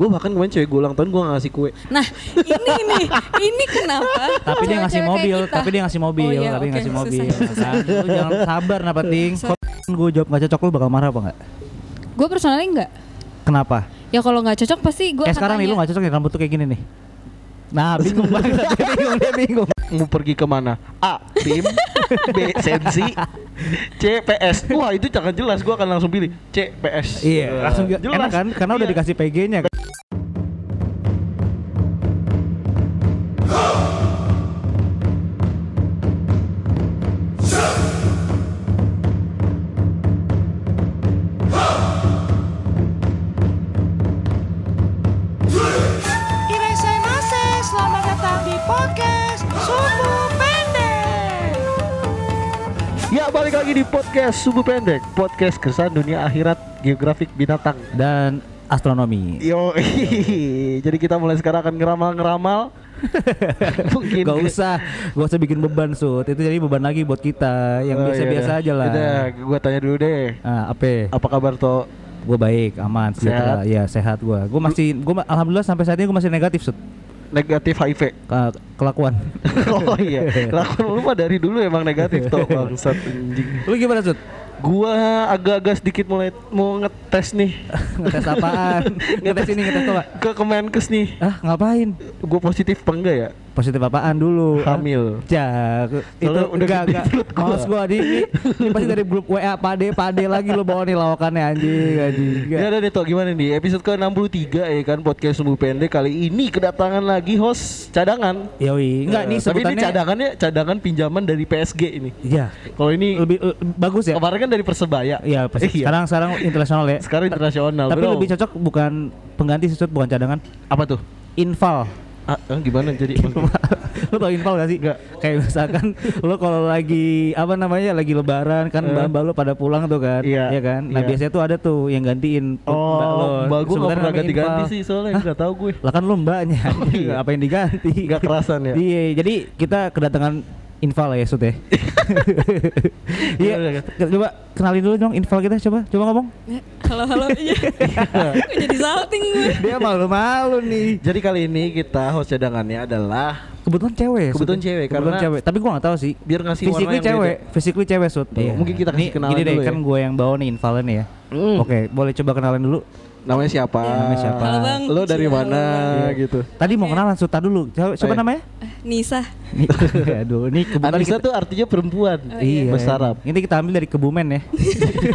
Gue bahkan kemarin cewek gue ulang tahun gue gak ngasih kue. Nah, ini nih, ini kenapa? Tapi dia ngasih mobil, tapi dia ngasih mobil, Oh iya, tapi ngasih mobil. susah. Kan, lu jangan sabar nah penting. Sorry. Kalau gue jawab nggak cocok lu bakal marah apa nggak? Gue personally enggak. Kenapa? Ya kalau nggak cocok pasti gue Eh sekarang nih lu nggak cocok nih rambut tuh kayak gini nih. Nah bingung banget dia bingung dia bingung. Mau pergi ke mana? A. Tim B. Sensi C. PS Wah itu jangan jelas gue akan langsung pilih C. PS Iya langsung jelas enak kan karena udah Iya. dikasih PG-nya. Irasemase, podcast Subuh Pendek Podcast kesan dunia akhirat geografik binatang Dan astronomi. Yo, jadi kita mulai sekarang akan ngeramal-ngeramal. Mungkin Gak usah, gak usah bikin beban sud. Itu jadi beban lagi buat kita yang Oh, biasa-biasa iya aja lah. Udah, gua tanya dulu deh. Ah, apa? Apa kabar toh? Gue baik, aman, sejahtera. Sehat? Ya sehat gue. Gue masih, gue alhamdulillah sampai saat ini gue masih negatif sud. Negatif HIV. Ke- kelakuan. oh iya, kelakuan lu mah dari dulu emang negatif toh bangsat anjing. Lu gimana sud? Gua agak-agak sedikit mulai mau ngetes nih Ngetes apaan? ngetes ini ngetes apa? ke Kemenkes nih. Ah ngapain? Gua positif apa enggak ya? Positif apaan dulu? Hamil. Ja, itu udah enggak enggak. Males gua di ini, ini pasti dari grup WA pade pade lagi lo bawa nih lawakannya anjing anjing. Ya udah nih toh gimana nih episode ke-63 ya kan podcast Sumbu Pendek kali ini kedatangan lagi host cadangan. Yoi, enggak Eh, nih tapi ini cadangannya cadangan pinjaman dari PSG ini. Iya. Kalau ini Lebih eh, bagus ya? kemarin kan dari Persebaya. Iya, pasti. Iya. sekarang sekarang internasional ya. Sekarang internasional. Tapi bro. lebih cocok bukan pengganti Sud, bukan cadangan. apa tuh? Infal. Ah, eh, gimana jadi? lo tau infal gak sih? Nggak. Kayak misalkan lo kalau lagi apa namanya lagi lebaran kan Eh. mbak-mbak lo pada pulang tuh kan, Iya, ya kan. Nah iya. biasanya tuh ada tuh yang gantiin mbak lo. oh, mbak gue gak Sebenarnya pernah ganti-ganti sih soalnya nggak tahu gue. Lah kan lo mbaknya, iya. apa yang diganti? Nggak kerasan ya? Iya, jadi kita kedatangan Infal ya Sud ya. Iya, Gimana, ke- coba kenalin dulu dong Infal kita coba, coba ngomong. Halo halo iya. Kok jadi salting gue. Dia malu-malu nih. Jadi kali ini kita host cadangannya adalah Kebetulan cewek. Sud. Kebetulan cewek, Kebetulan karena- cewek. Tapi gua nggak tahu sih. biar ngasih yang cewek, physically cewek Sud. Tuh, mungkin kita kasih kenalan deh, dulu ya. kan gue yang bawa nih Invalnya nih ya. Hmm. Oke, boleh coba kenalin dulu. Namanya siapa? Namanya siapa? Halo, Bang. Lo dari mana Bang. gitu? Tadi mau kenalan Sud, tar dulu. Coba, coba Oh, iya. namanya? Eh, Nisa. Nih, aduh, ini Anissa kita- tuh artinya perempuan. Oh, Iya. Bersarap. Ini kita ambil dari Kebumen ya.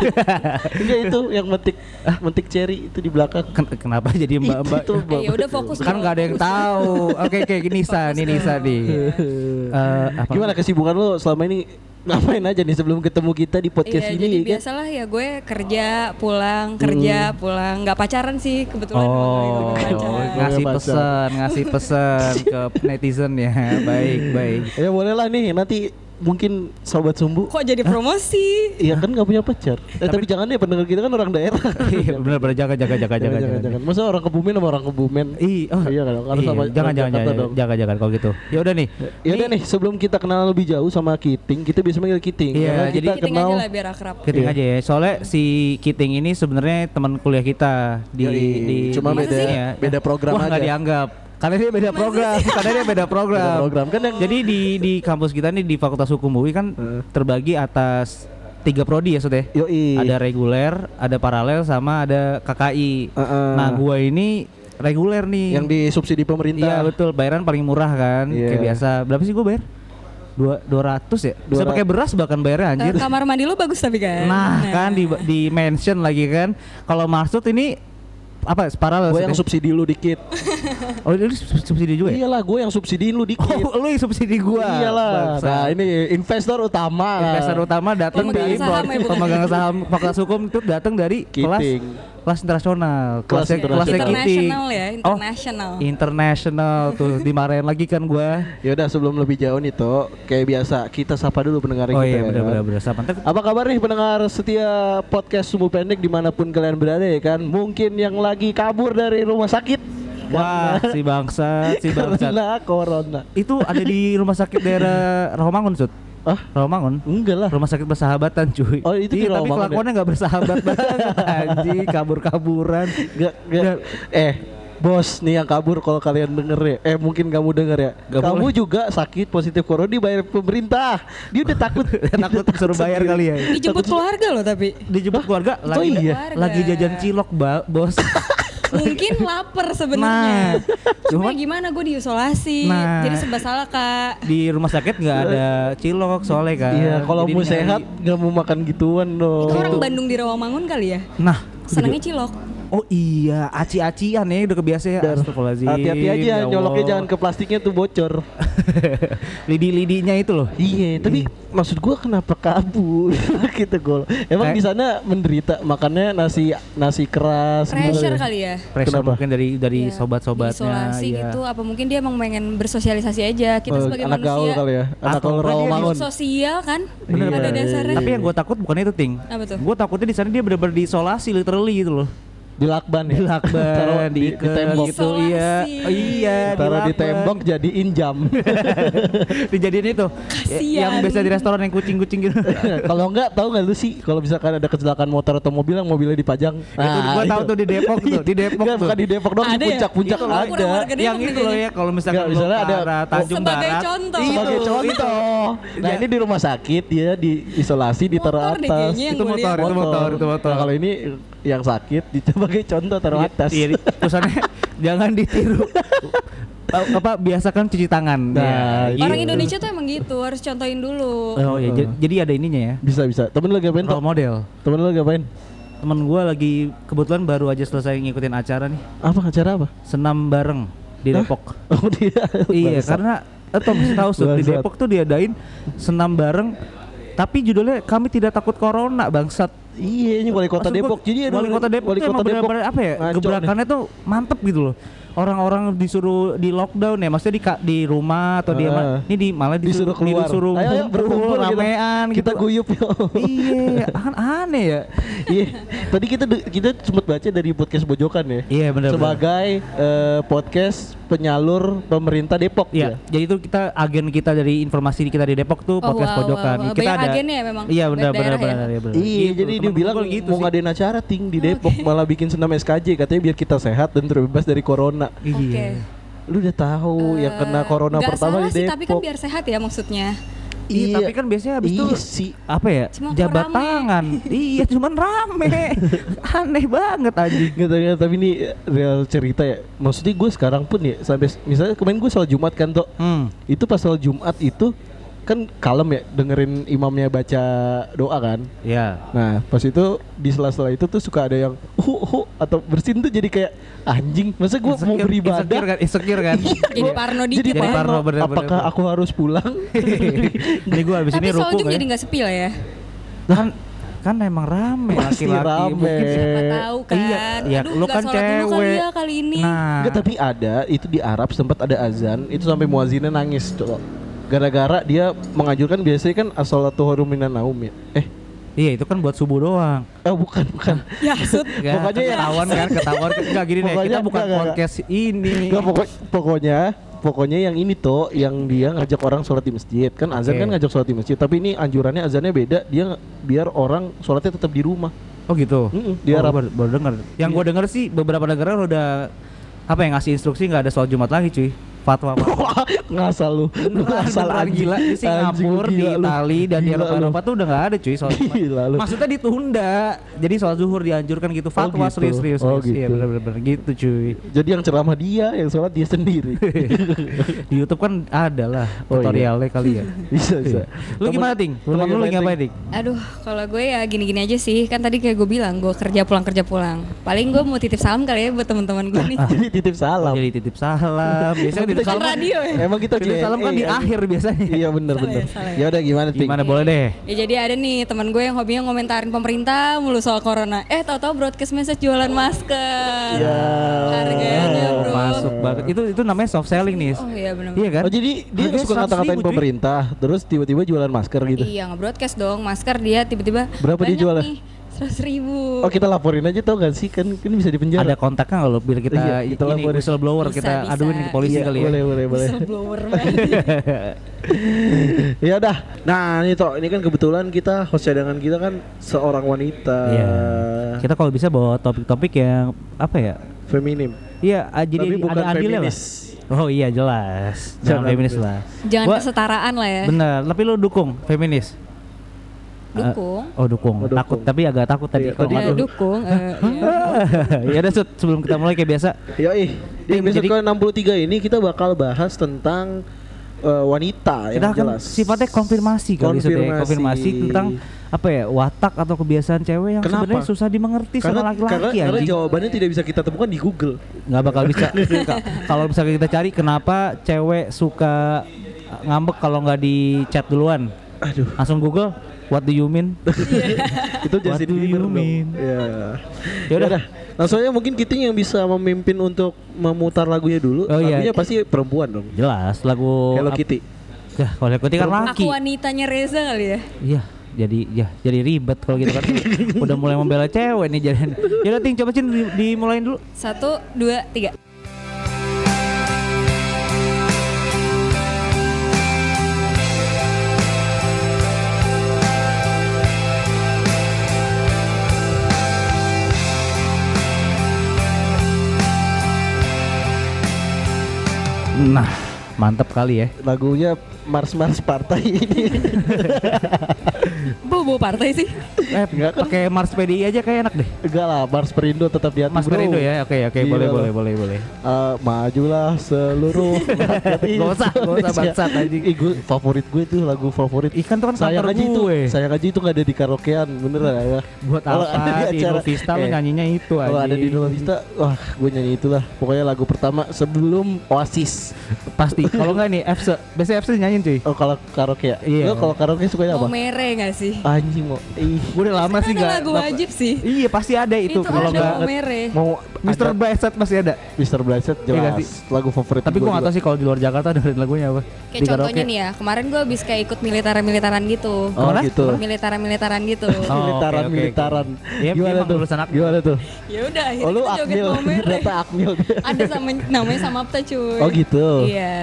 Enggak itu yang metik metik cherry itu di belakang. Ken- kenapa jadi mbak-mbak? Itu, Eh, ya udah fokus. Kan dulu, nggak ada yang tahu. Oke, oke, Nisa nih Nisa nih. Eh, apa? Gimana kesibukan lo selama ini ngapain aja nih sebelum ketemu kita di podcast Iya, ini jadi kan? biasalah ya gue kerja pulang kerja pulang nggak pacaran sih kebetulan Oh, nggak pacaran. ngasih Pacar. pesan, ngasih pesan ke netizen ya. Baik, baik. Ya boleh lah nih nanti mungkin sobat sumbu Kok jadi promosi? Iya kan nggak punya pacar. Eh, tapi, jangan deh pendengar kita kan orang daerah. Iya, benar benar jaga jaga jaga jaga jangan, jaga. jangan, jangan. Masa orang kebumen sama orang kebumen? Ih, oh, Iya kan, harus iya, sama jangan jangan jangan jaga jaga kalau gitu. Ya udah nih. Ya udah nih sebelum kita kenalan lebih jauh sama Kiting, kita bisa manggil Kiting. Iya, Karena jadi- kita Kiting kenal aja lah biar akrab. Kiting Iya. aja ya. Soalnya si Kiting ini sebenarnya teman kuliah kita di di cuma di- beda- ya. beda program Wah, nggak aja. dianggap. Karena dia beda program, karena dia beda program. Beda program. Kan yang- Jadi di di kampus kita nih di Fakultas Hukum UI kan terbagi atas tiga prodi ya Sud ya. Yoi. Ada reguler, ada paralel sama ada KKI. Heeh. Nah, gua ini reguler nih. yang disubsidi pemerintah. Iya betul, bayaran paling murah kan, Iya. kayak biasa. Berapa sih gue bayar? Dua dua ratus ya. Bisa 200. pakai beras bahkan bayarnya Eh, anjir. kamar mandi lu bagus tapi kan. Nah, kan di di mention lagi kan. Kalau maksud ini apa? Paralel. Gue yang subsidi lu dikit. Oh, ini sub- subsidi juga ya? Iyalah, gue yang subsidiin lu dikit. Oh, lu yang subsidi gua. Iyalah. Bangsa. Nah, ini investor utama. investor utama datang dari ya, pemegang saham fakultas hukum itu datang dari kelas Kiting. Kelas internasional, Kelas kelasnya internasional. Ya, Oh, international. international tuh dimarahin lagi kan gua. Ya udah sebelum lebih jauh nih toh, kayak biasa kita sapa dulu pendengar Oh kita. iya ya benar kan? benar benar. Sabar. Ntar Apa kabar nih pendengar setia podcast Sumbu Pendek di mana pun kalian berada ya kan? Mungkin yang lagi kabur dari rumah sakit. Wah, si bangsat, si. Karena corona. Itu ada di rumah sakit daerah Rawamangun, Sud. Ah, Rawamangun. enggak lah. Rumah sakit persahabatan cuy Oh, itu di iya, tapi Rawamangun kelakuannya nggak bersahabat banget Anjing kabur-kaburan Enggak, enggak. Eh, Bos, nih yang kabur kalau kalian denger ya. Eh mungkin kamu denger ya. Gak kamu boleh. juga sakit positif corona dibayar pemerintah. Dia udah takut. Takut suruh bayar kali ya. Dijemput keluarga loh tapi. Dijemput keluarga lagi iya? lagi jajan cilok, Ba- Bos. Mungkin lapar sebenarnya. Nah, Cuma cuman- gimana gue diisolasi. Nah. Jadi serba salah kak. di rumah sakit nggak ada cilok soalnya kan. Iya, kalau mau sehat nggak mau makan gituan dong. Itu orang Bandung di Rawamangun kali ya. Nah, Senangnya cilok. Oh iya, aci-acian ya udah kebiasa ya. Astagfirullahaladzim. Hati-hati aja ya nyoloknya Allah. jangan ke plastiknya tuh bocor. Lidi-lidinya itu loh. Iya, tapi maksud gua kenapa kabur gitu gol. Emang di sana menderita makannya nasi nasi keras gitu Pressure ya? kali ya. Pressure Kenapa? mungkin dari dari Iya, sobat-sobatnya. Isolasi iya. gitu. Apa mungkin dia emang pengen bersosialisasi aja. Kita Oh, sebagai anak gaul manusia. kali ya. Anak Atau gaul Rawamangun. Sosial kan. Bener, Pada dasarnya. Tapi yang gue takut bukan itu ting. Apa tuh? Gue takutnya di sana dia benar-benar diisolasi literally gitu loh. Di lakban ya. Di lakban, Taruh di, di diikat tembok. gitu, iya. Isolasi. Oh, iya, Taruh di lakban. tembok jadiin jam. Dijadiin itu. Kasian. Yang biasa di restoran yang kucing-kucing gitu. kalau enggak tahu nggak lu sih kalau misalkan ada kecelakaan motor atau mobil yang mobilnya dipajang. itu gua tahu tuh di Depok tuh, di Depok Enggak, tuh. bukan di Depok dong, di ya? puncak-puncak ada. yang itu loh ya kalau misalkan misalnya ada- arah Tanjung Sebagai Barat. contoh. Itu, Sebagai itu. contoh. Nah, Ya. ini di rumah sakit dia diisolasi ditaruh Motor deh atas. Itu motor, itu motor, itu motor. Nah, kalau ini yang sakit di- sebagai contoh taruh atas. Iya, di- tulisannya jangan ditiru. Apa biasakan cuci tangan. Nah, Ya, Orang. Indonesia tuh emang gitu, harus contohin dulu. Oh iya, jadi ada ininya ya. Bisa bisa. Temen lu lagi ngapain? Role model. Temen lu lagi ngapain? Temen gua lagi kebetulan baru aja selesai ngikutin acara nih, Apa acara apa? senam bareng di Hah? Depok. Oh dia. iya, Bangsat. karena atau mesti tahu di. Depok tuh diadain senam bareng tapi judulnya kami tidak takut corona bangsat. Iya, ini wali kota Maksud gua, Depok. Jadi ada wali kota Depok wali kota Depok. bener-bener apa ya? Ngaco nih. gebrakannya tuh mantep gitu loh. Orang-orang disuruh di lockdown ya, maksudnya di ka- di rumah atau di Ah. mana? Ini di malah disuruh disuruh, keluar. disuruh ayo, ayo kumpul, berkumpul kita. ramean kita gitu. guyup yuk. iya, kan aneh ya. Iya. Tadi kita kita sempat baca dari podcast Bojokan ya. Iya benar. Sebagai eh, podcast penyalur pemerintah Depok Iya, ya. jadi itu kita agen kita dari informasi kita di Depok tuh Oh, podcast wow, pojokan. wow, wow. Kita Banyak ada agennya ya memang, Iya benar benar benar ya benar. Iya, Gitu, jadi dia bilang gitu mau sih. ngadain acara ting di Depok malah bikin senam SKJ katanya biar kita sehat dan terbebas dari corona. Iya. Oke. Lu udah tahu yang kena Eh, corona pertama salah di sih, Depok. tapi kan biar sehat ya maksudnya. Iya, tapi kan biasanya habis itu Iya sih. apa ya? Cuma jabat rame. tangan. iya, cuman rame. Aneh banget anjing. Tahu, nggak, tapi ini real cerita ya. Maksudnya gue sekarang pun ya sampai misalnya kemarin gue sholat Jumat kan tuh. Hmm. Itu pas sholat Jumat itu kan kalem ya dengerin imamnya baca doa kan. Ya. Nah pas itu di sela-sela itu tuh suka ada yang hu hu atau bersin tuh jadi kayak anjing. Masa gue mau beribadah insecure kan, insecure kan. Jadi Gua- parno jadi dikit ya. Jadi parno, bener, bener, Apakah bener. aku harus pulang? Jadi gua habis Tapi ini ruku kan. jadi nggak sepi lah ya. kan kan emang rame laki-laki rame. mungkin Siapa tahu kan. Iya, iya, Aduh, lu kan sholat dulu kali cewek. ya kali ini. Nah, Enggak tapi ada itu di Arab sempat ada azan itu sampai muazinnya nangis coba. Gara-gara dia menganjurkan biasanya kan as-salatu khairum minan naum ya. Eh, iya itu kan buat subuh doang. oh bukan bukan. Ya, sud. Pokoknya ya- ketahuan kan, ketahuan enggak gini deh. Kita bukan enggak, enggak, podcast ini. Enggak pokok, pokoknya pokoknya yang ini tuh yang dia ngajak orang sholat di masjid kan azan Oke. kan ngajak sholat di masjid tapi ini anjurannya azannya beda dia biar orang sholatnya tetap di rumah Oh gitu. Mm-mm, di Oh, Arab baru, baru denger. Yang gua denger sih beberapa negara udah apa yang ngasih instruksi nggak ada sholat Jumat lagi cuy. Fatwa. Wah, ngasal lu lu ngasal Beneran anjing. gila di Singapura, di. Itali dan di Eropa. Eropa tuh udah nggak ada cuy lu. Maksudnya ditunda. Jadi sholat zuhur dianjurkan gitu. Fatwa gitu. serius serius. Oh, serius. Iya gitu. bener-bener gitu cuy. jadi yang ceramah dia yang sholat dia sendiri di YouTube kan ada lah Oh, iya. tutorialnya kali ya. bisa bisa Lu gimana ting? Temen lu lagi ngapain ting? Aduh, kalau gue ya gini-gini aja sih. Kan tadi kayak gue bilang, gue kerja pulang kerja pulang. Paling gue mau titip salam kali ya buat teman-teman gue nih. jadi titip salam Jadi titip salam. Biasanya Kan salam. radio ya. emang kita Titip salam kan di anjing. akhir biasanya. iya bener Salah ya, bener ya. udah gimana ting Gimana boleh deh. Ya jadi ada nih teman gue yang hobinya ngomentarin pemerintah mulu soal corona. Eh tahu-tahu broadcast message jualan masker. Ya. Harganya bro. masuk banget. Itu itu namanya soft selling nih. Oh iya benar. Iya kan? Oh jadi dia Harganya suka 100 ngata-ngatain pemerintah, terus tiba-tiba jualan masker gitu. Iya nge-broadcast dong masker dia tiba-tiba Berapa dia nih, Seratus ribu. Oh kita laporin aja tau gak sih kan ini bisa di penjara. Ada kontaknya kalau biar kita, Iya, kita ini laporin. whistleblower Bisa, kita bisa. aduin ke polisi Iya, kali ya. Boleh boleh boleh. Whistleblower banget. ya udah. Nah ini toh ini kan kebetulan kita host cadangan kita kan seorang wanita. Iya. Kita kalau bisa bawa topik-topik yang apa ya? Feminim. Iya, ah, jadi Tapi bukan ada adilnya lah. feminis. Oh iya jelas. Jangan Jangan feminis lah. Jangan Gua- kesetaraan lah ya. Bener, tapi lu dukung feminis? Dukung. Eh, oh dukung. Oh, dukung. Takut tapi agak takut tadi. Iya, kalau tadi Eh, dukung. dukung. eh, iya. ya udah Sud, sebelum kita mulai kayak biasa. Yoi. Di episode jadi- ke-63 ini kita bakal bahas tentang eh, wanita Kita yang akan jelas. sifatnya konfirmasi kali ya. Konfirmasi. konfirmasi tentang apa ya watak atau kebiasaan cewek yang Kenapa? sebenarnya susah dimengerti karena, sama karena, laki-laki karena anjing. jawabannya tidak bisa kita temukan di Google. nggak bakal bisa Ka- kalau misalnya kita cari kenapa cewek suka ngambek kalau nggak di chat duluan Aduh. langsung Google what do you mean itu Justin do Bieber you dong. mean? Ya. Yaudah. Yaudah. Langsung aja mungkin kita yang bisa memimpin untuk memutar lagunya dulu. Oh, iya. Lagunya pasti perempuan dong. jelas lagu Hello Kitty. ya kalau Hello Kitty kan laki Aku wanitanya Reza kali ya. iya jadi ya jadi ribet kalau gitu kan udah mulai membela cewek nih jadi ya ting coba cin di- dimulain dulu Satu, dua, tiga. Nah mantep kali ya Lagunya Mars Mars Partai ini. Bobo partai sih. eh Enggak pakai Mars PDI aja kayak enak deh Enggak lah, Mars Perindo tetap di hati Mas bro. Perindo ya oke oke Gila boleh boleh boleh boleh Eh, majulah seluruh Gak usah, gak usah Indonesia. bangsat, anjing. Ih, gue favorit gue tuh lagu favorit. Ikan tuh kan sayang kantor aja itu, sayang aja itu nggak ada di karaokean, bener ya. buat Kalau apa ada di acara- Novista lu eh, nyanyinya itu aja Kalau ada di Novista, wah gue nyanyi itulah. Pokoknya lagu pertama sebelum Oasis. pasti kalau nggak nih FC biasanya FC nyanyiin cuy Oh kalau karaoke ya? Iya. Kalau karaoke sukanya Mau apa? mere gak sih? Anjing mau. Ih. gue udah lama sih Kan nggak ada lagu wajib sih. iya pasti ada itu, Itu kalau ada nggak mau mere. Mau Mr. Bicep pasti ada Mr. Blessed Iya jelas lagu favorit tapi gue gua nggak tahu sih kalau di luar Jakarta dengerin lagunya apa Kayak Di contohnya karaoke. nih ya, kemarin gue habis kayak ikut militeran-militeran gitu. Oh Ke mana? gitu. Militeran-militeran gitu. Oh, oke, militaran. Iya, Gimana emang tuh? lulusan Akmil. Gimana tuh? ya udah, akhirnya Oh lu Akmil, mau mere. data Akmil. Ada sama namanya sama apa cuy. Oh gitu. Iya.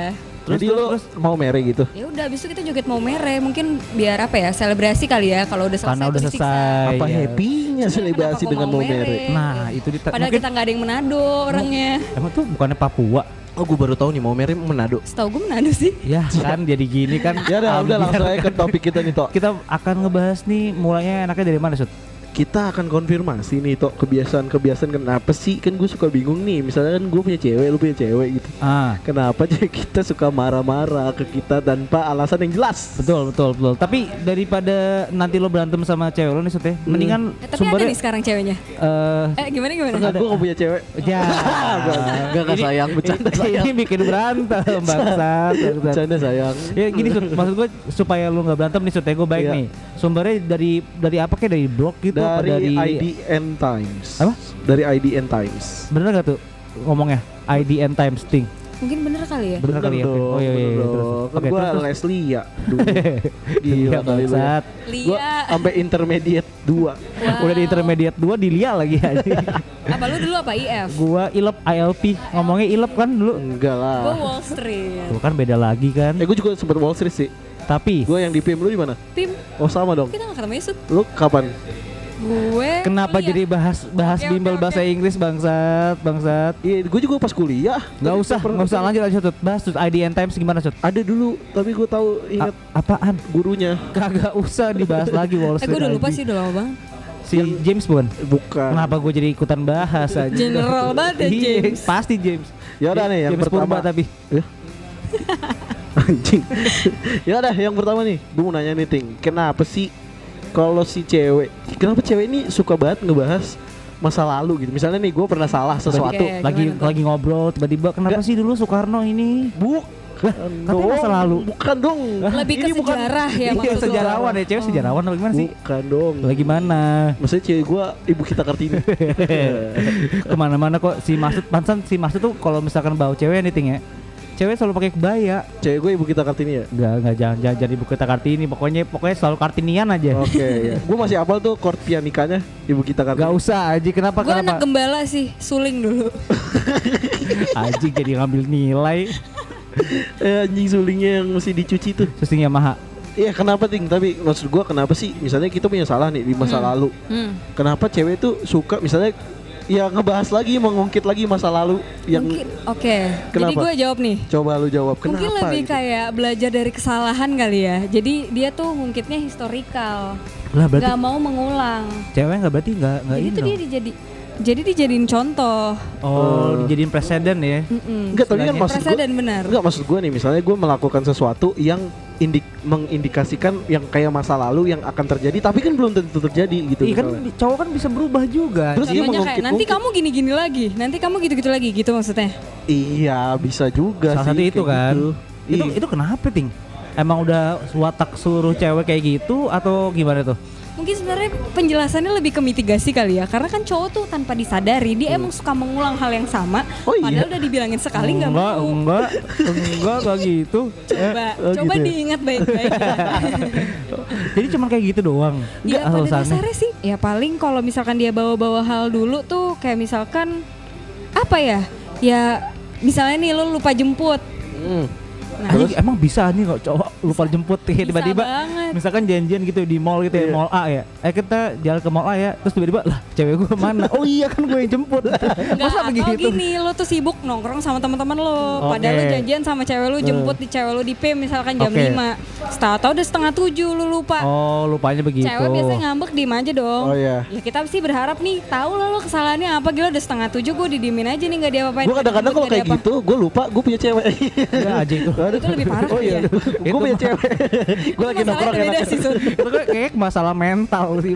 Terus, Jadi lu terus? mau mere gitu? Ya udah, abis itu kita joget mau mere. Mungkin biar apa ya? Selebrasi kali ya. Kalau udah selesai. karena udah selesai Apa ya. happy-nya selebrasi dengan mau mere? mere? nah itu di Padahal mungkin kita nggak ada yang Manado orangnya. emang tuh bukannya Papua Oh gue baru tahu nih mau mere Manado. Setahu gue Manado sih. ya kan jadi gini kan Ya udah, udah ambiar langsung aja ke topik kita nih Tok. kita akan ngebahas nih mulainya enaknya dari mana Sud? Kita akan konfirmasi nih Tok kebiasaan-kebiasaan kenapa sih kan gue suka bingung nih. Misalnya kan gue punya cewek, lu punya cewek gitu. ah Kenapa cewek kita suka marah-marah ke kita tanpa alasan yang jelas? betul betul betul tapi daripada nanti lo berantem sama cewek lo nih Sud ya mendingan Eh, tapi ada sumbernya nih sekarang ceweknya. eh Eh gimana gimana? Enggak, gue gak punya cewek. Ya, Gak, gak sayang, bercanda sayang. Ini bikin berantem, bangsat. Bercanda sayang. Ya gini Sud, maksud gue supaya lu nggak berantem nih Sud, ya gue baik Iya. nih. Sumbernya dari dari apa kayak dari blog gitu apa Dari dari IDN Times. Apa? Dari IDN Times. Bener gak tuh ngomongnya? IDN Times Thing. Mungkin bener kali ya. Bener kali ya? dong, Oh iya iya. bener iya, terus. Kan terus, terus. Leslie ya dulu. Gila kali lu ya. Lia. sampai intermediate 2 Wow. Udah di intermediate 2 di Lia lagi aja. Apa lu dulu apa IF? gua ilep ILP ngomongnya ilep kan dulu. Enggak Gue lah. Wall Street. Tuh kan beda lagi kan. Eh gue juga sempet Wall Street sih. Tapi Gue yang di PM lu di mana? Tim Oh sama dong. kita gak ketemu Yusuf. Lu kapan? Gue. kenapa kuliah. jadi bahas bahas Oke, bimbel oke, bahasa. Inggris bangsat, bangsat. Iya, gue juga pas kuliah. Nggak usah, nggak usah lanjut lanjut Tut. Bahas Tut, IDN Times gimana Tut? Ada dulu, tapi gue tahu ingat A- apaan? gurunya. Kagak usah dibahas lagi Wall Eh Street. gue udah lupa sih udah lama banget. Si James bukan? Bukan. Kenapa gue jadi ikutan bahas aja? General banget ya, Iya, James. Pasti James. Ya udah nih, yang James pertama. Purba tapi. Ya. Anjing. ya udah, yang pertama nih, gue mau nanya nih Ting, kenapa sih kalau si cewek, kenapa cewek ini suka banget ngebahas masa lalu gitu? Misalnya nih, gue pernah salah sesuatu. Oke. lagi lagi ngobrol tiba-tiba kenapa Nggak. sih dulu Soekarno ini? Buk. katanya masa lalu. Bukan dong. Lebih ke Ini bukan- sejarah ya Iya maksud lu. sejarawan ya cewek sejarawan apa gimana sih? Bukan dong. Lagi mana? Maksudnya cewek gue ibu kita Kartini. Ke mana-mana kok si Masud Pansan si Masud tuh kalau misalkan bawa cewek nih ting ya cewek selalu pakai kebaya cewek gue ibu kita Kartini ya. Enggak, enggak jangan jangan jadi buku kita kartini pokoknya pokoknya selalu kartinian aja Oke, ya. Gue masih apal tuh chord pianikanya ibu kita Kartini. Gak usah Aji kenapa Gue anak kenapa gembala sih, suling dulu. Aji jadi ngambil nilai Eh, anjing sulingnya yang mesti dicuci tuh. susing Yamaha Iya kenapa ting? Tapi maksud gua kenapa sih? Misalnya kita punya salah nih di masa Hmm. lalu. Hmm. Kenapa cewek tuh suka misalnya ya ngebahas lagi mengungkit lagi masa lalu yang Mungkin oke. Jadi Kenapa? gue jawab nih. coba lu jawab kenapa Mungkin lebih gitu? kayak belajar dari kesalahan kali ya. Jadi dia tuh ngungkitnya historikal. Lah berarti Gak mau mengulang. cewek nggak berarti nggak nggak Jadi ini tuh dia dijadi jadi dijadiin contoh. Oh, dijadiin presiden ya. Mm-mm. Enggak, tapi kan maksud gue Presiden benar. Enggak maksud gue nih misalnya gue melakukan sesuatu yang indik mengindikasikan yang kayak masa lalu yang akan terjadi tapi kan belum tentu terjadi gitu Iya kan cowok kan bisa berubah juga. Terus dia kayak nanti kamu gini-gini lagi, nanti kamu gitu-gitu lagi gitu maksudnya. Iya bisa juga Salah sih satu itu kan. gitu. Itu Iya. itu kenapa ting? Emang udah watak suruh cewek kayak gitu atau gimana tuh? Mungkin sebenarnya penjelasannya lebih ke mitigasi kali ya, karena kan cowok tuh tanpa disadari dia emang suka mengulang hal yang sama, Oh iya. padahal udah dibilangin sekali nggak enggak, mau. enggak, enggak, enggak gitu. Coba, oh coba gitu ya? diingat baik-baik. ya. Jadi cuma kayak gitu doang. Ya pada alasannya. dasarnya sih, ya paling kalau misalkan dia bawa-bawa hal dulu tuh kayak misalkan apa ya? Ya misalnya nih lo lupa jemput. Hmm. Nah, Anjing, emang bisa nih kok cowok lupa jemput tiba-tiba banget. misalkan janjian gitu di mall gitu ya Iya. mall A ya eh kita jalan ke mall A ya terus tiba-tiba lah cewek gue mana oh iya kan gue yang jemput masa atau begitu gini, lo tuh sibuk nongkrong sama teman-teman lo. Oke. Padahal lo janjian sama cewek lo jemput di cewek lo di P misalkan jam Oke. 5. Tahu-tahu udah setengah tujuh lo lupa. oh lupanya begitu Cewek biasanya ngambek diem aja dong. Oh, iya. Ya kita sih berharap nih tahu lo, lo kesalahannya apa gila udah setengah tujuh gue didiemin aja nih nggak diapa-apain. Gue kadang-kadang kalau kayak gitu gue lupa gue punya cewek. ya aja itu Itu lebih parah oh iya, ya. gue punya cewek. gue lagi nongkrong Sun. itu kayak masalah mental sih.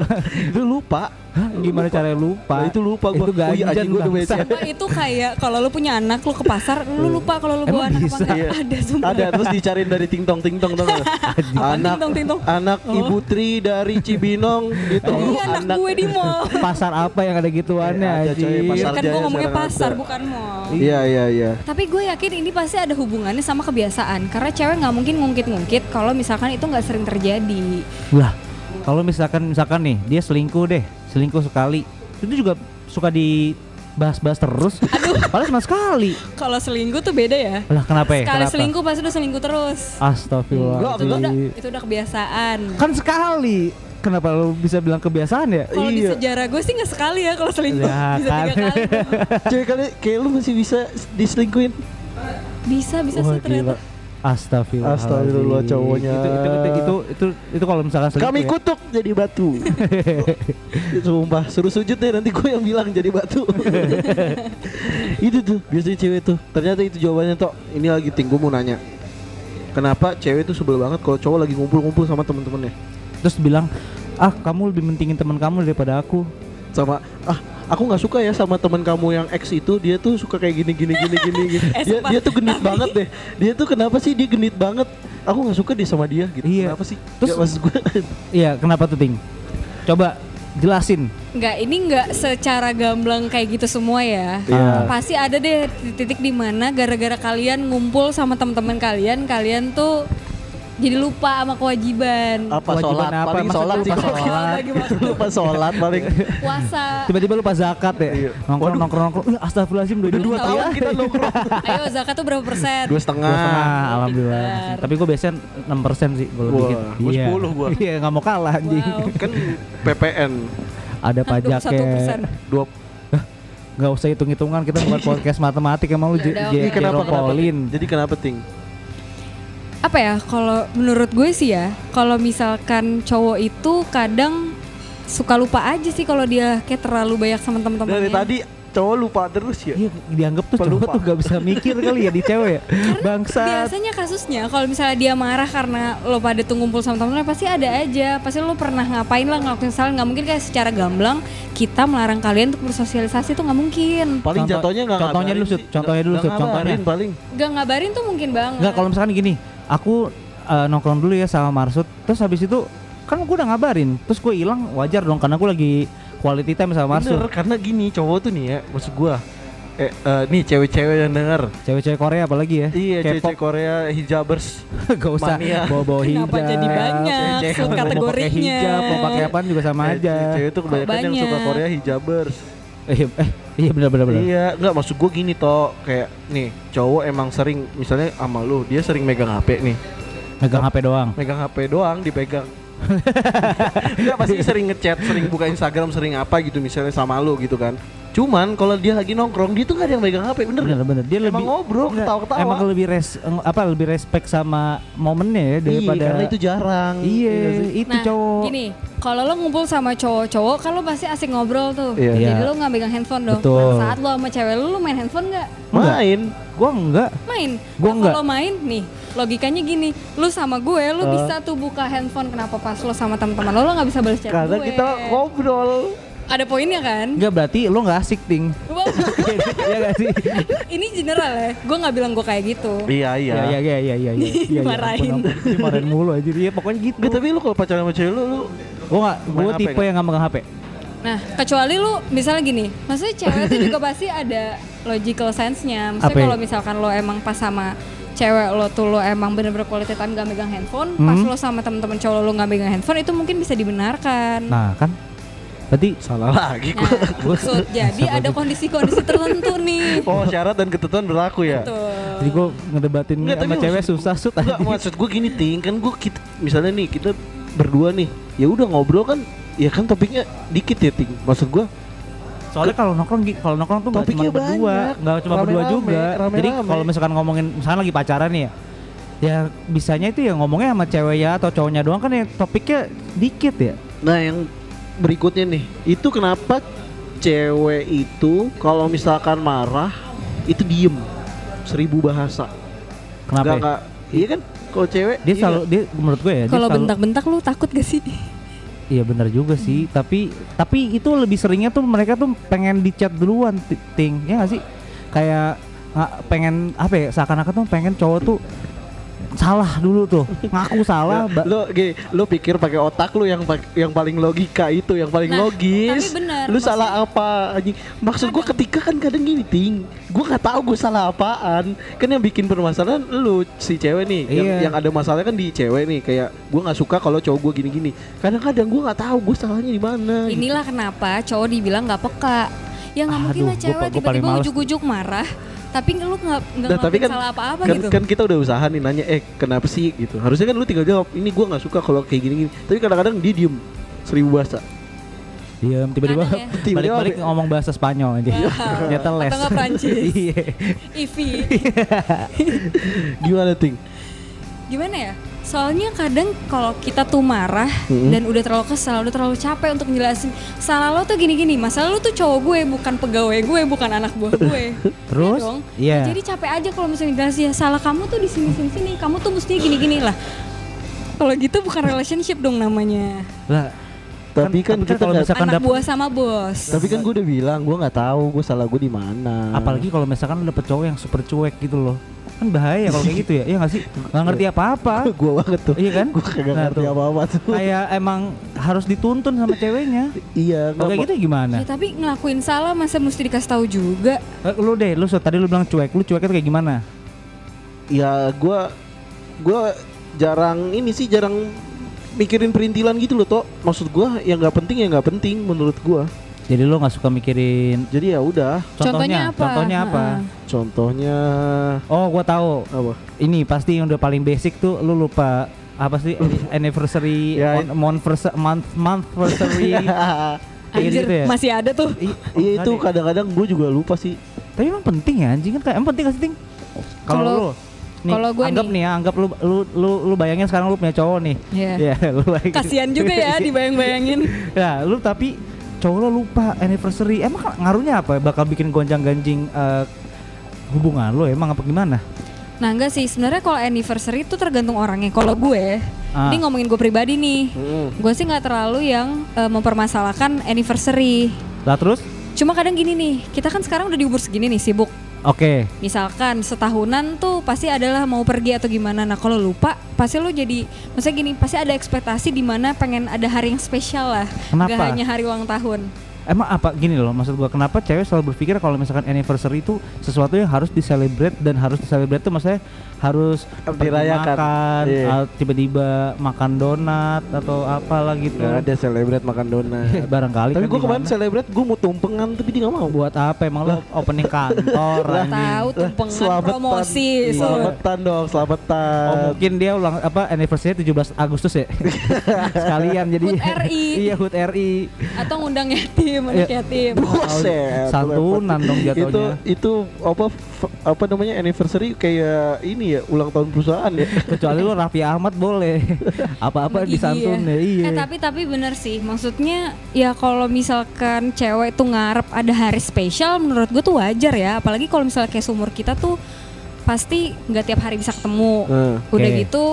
Itu lupa. Hah, gimana caranya lupa Nah, itu lupa gua. itu Oh iya, ganjan bangsa. WC. Sumpah itu kayak kalau lo punya anak lo ke pasar lo lupa kalau lo bawa anak bisa? Iya. Ada sumpah. Ada terus dicariin dari tingtong tingtong nggak? anak Ting-tong, ting-tong. anak Ibu Tri dari Cibinong gitu. Iya anak gue di mall. pasar apa yang ada gituannya Iya, ada, coy, pasar kan Jaya gue ngomongnya pasar ada. bukan mall. Iya iya iya. Tapi gue yakin ini pasti ada hubungannya sama kebiasaan Karena cewek nggak mungkin ngungkit-ngungkit kalau misalkan itu nggak sering terjadi lah kalau misalkan misalkan nih dia selingkuh deh selingkuh sekali. Itu juga suka dibahas-bahas terus. Padahal cuma sekali. Kalau selingkuh tuh beda ya? Lah kenapa ya? Sekali kenapa? selingkuh pasti udah selingkuh terus. Astagfirullah. Itu udah, itu udah kebiasaan. Kan sekali. Kenapa lu bisa bilang kebiasaan ya? Kalau di Iya. sejarah gue sih nggak sekali ya kalau selingkuh. Ya, Bisa kan. tiga kali. Cewek kali kayak lu masih bisa diselingkuhin. Bisa, bisa Wah, sih ternyata. gila. Astagfirullah. Astagfirullah, cowoknya. Itu itu itu itu itu, itu kalau misalkan Kami ya. kutuk jadi batu. Sumpah, suruh sujud deh nanti gue yang bilang jadi batu. itu tuh biasanya cewek tuh. Ternyata itu jawabannya toh. Ini lagi ting gue mau nanya. Kenapa cewek tuh sebel banget kalau cowok lagi ngumpul-ngumpul sama temen-temennya? terus bilang ah kamu lebih mentingin teman kamu daripada aku Sama ah aku nggak suka ya sama teman kamu yang ex itu dia tuh suka kayak gini gini gini gini, gini. Eh, dia dia tuh genit banget deh. Dia tuh kenapa sih dia genit banget? Aku nggak suka dia sama dia gitu. Iya. kenapa sih? Terus- Nggak, maksud gue iya kenapa tuh ting? Coba jelasin. Nggak, ini nggak secara gamblang kayak gitu semua ya. Iya. Pasti ada deh titik di mana gara-gara kalian ngumpul sama teman-teman kalian Kalian tuh jadi lupa sama kewajiban apa Kewajiban sholat apa? paling sholat sih lupa sholat? lupa sholat paling Puasa tiba-tiba lupa zakat ya Iya. nongkrong nongkrong nongkrong Ih, astagfirullahaladzim udah dua dua tahun kita nongkrong Ayo zakat tuh berapa persen? dua setengah Dua setengah, alhamdulillah. Tapi gue biasanya 6% sih kalau Wah, dikit. gua 10 gua. Iya, nggak mau kalah anjing. Wow. kan PPN Ada pajaknya. 21%. dua Nggak usah hitung-hitungan, kita bukan podcast matematik emang lu Udah, udah, J- ini kenapa kenapa Jeropolin. Ting? jadi kenapa ting apa ya kalau menurut gue sih ya kalau misalkan cowok itu kadang suka lupa aja sih kalau dia kayak terlalu banyak sama teman-temannya dari tadi cowok lupa terus ya Iya, dianggap tuh cowok tuh gak bisa mikir kali ya di cewek ya. Bangsat. biasanya kasusnya kalau misalnya dia marah karena lo pada tuh ngumpul sama temen-temen pasti ada aja pasti lo pernah ngapain lah ngelakuin salah nggak mungkin kayak secara gamblang kita melarang kalian untuk bersosialisasi tuh nggak mungkin paling Contoh- jatuhnya nggak contohnya dulu, Sud. Contohnya dulu, Nggak Sud. Contohnya. ngabarin paling Gak ngabarin tuh mungkin banget Enggak, kalau misalkan gini, aku eh, nongkrong dulu ya sama Marsud, terus habis itu kan gue udah ngabarin, terus gue hilang wajar dong karena gue lagi quality time sama Marsud. Bener, karena gini cowok tuh nih ya maksud gua eh, eh, nih cewek-cewek yang denger Cewek-cewek Korea apalagi ya? iya K-pop. cewek-cewek Korea hijabers Gak usah Mania. bawa-bawa hijab. Kenapa jadi banyak Cewek-cewek sub mau pakai Mau pakai kategorinya hijab, mau pakai apaan juga sama Eh, aja. cewek tuh kebanyakan yang suka banyak. Korea hijabers Eh, eh, iya benar benar benar. iya nggak maksud gua gini toh kayak nih cowok emang sering misalnya sama lu dia sering megang HP nih Megang HP doang. megang HP doang dipegang Enggak pasti sering ngechat, sering buka Instagram, sering apa gitu misalnya sama lu gitu kan. Cuman kalau dia lagi nongkrong dia tuh gak ada yang megang HP bener. Bener bener dia Emang lebih ngobrol, Enggak, ketawa-ketawa. Emang lebih res apa lebih respect sama momennya ya daripada Iya, karena itu jarang. Iya, Iya itu nah, cowok. gini, kalau lo ngumpul sama cowok-cowok, kan lo pasti asik ngobrol tuh. Iya. Jadi Iya. lo nggak megang handphone dong. Betul. Nah, saat lo sama cewek lo, lo main handphone nggak? Main. Gua enggak. Main. Gua nah, nggak. kalau main nih, logikanya gini, lo sama gue, lo Ah. bisa tuh buka handphone. Kenapa pas lo sama teman-teman lo, lo nggak bisa balas chat Karena gue? kita ngobrol. Ada poinnya kan? Enggak berarti lo enggak asik ting. Iya gak sih? ini general ya. Gue nggak bilang gue kayak gitu. Iya iya. Iya iya iya iya iya. iya, iya, ampun. Dimarahin mulu aja dia pokoknya gitu. Nggak, tapi lu kalau pacaran sama cewek lu, lu Gua enggak Main gua HP tipe nggak? yang enggak megang HP. Nah, kecuali lu misalnya gini, maksudnya cewek itu juga pasti ada logical sense-nya. Maksudnya ya? kalau misalkan lo emang pas sama cewek lo tuh lo emang bener-bener quality time gak megang handphone, pas Hmm. lo sama temen-temen cowok lo gak megang handphone itu mungkin bisa dibenarkan. Nah, kan Berarti salah lagi Nah, gua. maksud jadi ada kondisi-kondisi tertentu nih. Oh syarat dan ketentuan berlaku ya. Tuh. jadi gua ngedebatin Nggak, sama cewek maksud- susah sut Enggak maksud gue gini ting kan gue kita misalnya nih kita berdua nih ya udah ngobrol kan ya kan topiknya dikit ya ting maksud gue Soalnya kalau nongkrong kalau nongkrong tuh nggak cuma Topiknya berdua, nggak cuma berdua Rame-rame, juga. rame-rame. Jadi kalau misalkan ngomongin misalkan lagi pacaran nih ya, ya bisanya itu ya ngomongnya sama cewek ya atau cowoknya doang kan ya topiknya dikit ya. nah yang berikutnya nih itu kenapa cewek itu kalau misalkan marah itu diem seribu bahasa Kenapa? Nggak- ya? nggak- iya kan kalau cewek Dia iya selalu dia menurut gue ya. dia Kalau bentak-bentak lu takut gak sih? Iya benar juga sih, tapi tapi itu lebih seringnya tuh mereka tuh pengen dicat duluan ti- ting, ya nggak sih? Kayak nggak pengen apa ya? Seakan-akan tuh pengen cowok tuh salah dulu tuh, ngaku salah. lo gini, lo pikir pakai otak lu yang yang paling logika itu yang paling Nah, logis. tapi benar, lu maksud- salah apa anjing? Maksud gua ketika kan kadang gini ting. Gua nggak tahu gua salah apaan. Kan yang bikin permasalahan lu si cewek nih. Yang, Iya. yang ada masalah kan di cewek nih. Kayak gua nggak suka kalau cowok gua gini-gini. Kadang-kadang gua nggak tahu gua salahnya di mana gitu. Inilah kenapa cowok dibilang nggak peka. Ya nggak mungkin lah cewek tiba-tiba ujuk-ujuk marah, tapi lu nggak nggak Nah, tapi kan, salah apa-apa kan, gitu. kan kita udah usaha nih nanya eh kenapa sih gitu harusnya kan lu tinggal jawab ini gua nggak suka kalau kayak gini-gini tapi kadang-kadang dia diem seribu bahasa Diam tiba-tiba ya. Balik-balik apa- ngomong bahasa Spanyol aja. Ternyata les. Atau Prancis. Iya. Ivi, gimana ting gimana ya? Soalnya kadang kalau kita tuh marah Mm-mm. dan udah terlalu kesal, udah terlalu capek untuk ngejelasin salah lo tuh gini-gini, masalah lo tuh cowok gue, bukan pegawai gue, bukan anak buah gue. Terus? Iya dong. Iya. Jadi capek aja kalau misalnya jelasin ya salah kamu tuh di sini sini sini, kamu tuh mestinya gini-gini lah. Kalau gitu bukan relationship dong namanya. Lah, tapi kan, tapi kan kita kalau misalkan Anak buah sama bos. tapi kan gue udah bilang gue nggak tahu gue salah gue di mana apalagi kalau misalkan lu dapet cowok yang super cuek gitu loh. Kan bahaya kalau kayak gitu ya. Iya nggak sih? Nggak ngerti apa-apa. gue banget tuh Iya kan? gue kagak Nah, ngerti tuh. apa-apa tuh Kayak emang harus dituntun sama ceweknya. iya Kalau kayak gitu gimana? Ya, tapi ngelakuin salah masa mesti dikasih tahu juga. Eh, lu deh, lu so, tadi lu bilang cuek. Lu cueknya tuh kayak gimana? ya gue gue jarang ini sih jarang mikirin perintilan gitu loh toh maksud gue yang nggak penting ya nggak penting menurut gue Jadi lu nggak suka mikirin jadi ya udah Contohnya apa? Contohnya apa? Heeh. contohnya Oh, gua tahu. apa Ini pasti yang udah paling basic tuh lu lupa apa sih anniversary Ya, mon- month month monthversary kayak Anjir, gitu ya. masih ada tuh. I- iya itu kadang-kadang gue juga lupa sih Tapi emang penting ya anjing kan kayak emang penting gak sih Ting? Kalau Kalau- lu nih, kalau gua anggap nih. nih ya, anggap lu lu lu lu bayangin sekarang lu punya cowok nih. Iya. Ya, lu bayangin. Kasihan juga ya dibayang-bayangin. Ya, lu tapi cowok lo lupa anniversary. Emang kan ngaruhnya apa? Bakal bikin gonjang-ganjing eh, hubungan lo emang apa gimana? Nah enggak sih, sebenarnya kalau anniversary itu tergantung orangnya. Kalau gue, Ah. ini ngomongin gue pribadi nih, Hmm. gue sih nggak terlalu yang eh, mempermasalahkan anniversary. Lah terus? Cuma kadang gini nih, kita kan sekarang udah di umur segini nih sibuk. Oke. Misalkan setahunan tuh pasti adalah mau pergi atau gimana. Nah kalau lupa, pasti lo jadi, maksudnya gini, pasti ada ekspektasi di mana pengen ada hari yang spesial lah. Kenapa? Gak hanya hari ulang tahun. Emang apa gini loh maksud gua kenapa cewek selalu berpikir kalau misalkan anniversary itu sesuatu yang harus diselebrate dan harus diselebrate itu maksudnya harus Dirayakan. makan, Iya. ah, tiba-tiba makan donat atau apalah gitu. Nggak ada celebrate makan donat Barangkali tapi kan gue kemarin celebrate gue mau tumpengan tapi dia nggak mau buat apa emang lo opening kantor anjing? Tahu tumpengan promosi. Iya. so. Selametan dong, selametan. Oh mungkin dia ulang apa anniversary 17 Agustus ya Sekalian jadi HUT RI. Iya HUT RI Atau ngundang yatim. Yatim, anak yatim. Buset. Santunan dong itu jatuhnya. itu apa f- apa namanya anniversary kayak ini ya ulang tahun perusahaan ya. Kecuali lu Raffi Ahmad boleh. Apa-apa Gigi disantun ya. Iya. Eh tapi tapi bener sih, maksudnya ya kalau misalkan cewek tuh ngarep ada hari spesial, menurut gue tuh wajar ya. Apalagi kalau misalnya kayak seumur kita tuh pasti nggak tiap hari bisa ketemu. Hmm, Udah gitu,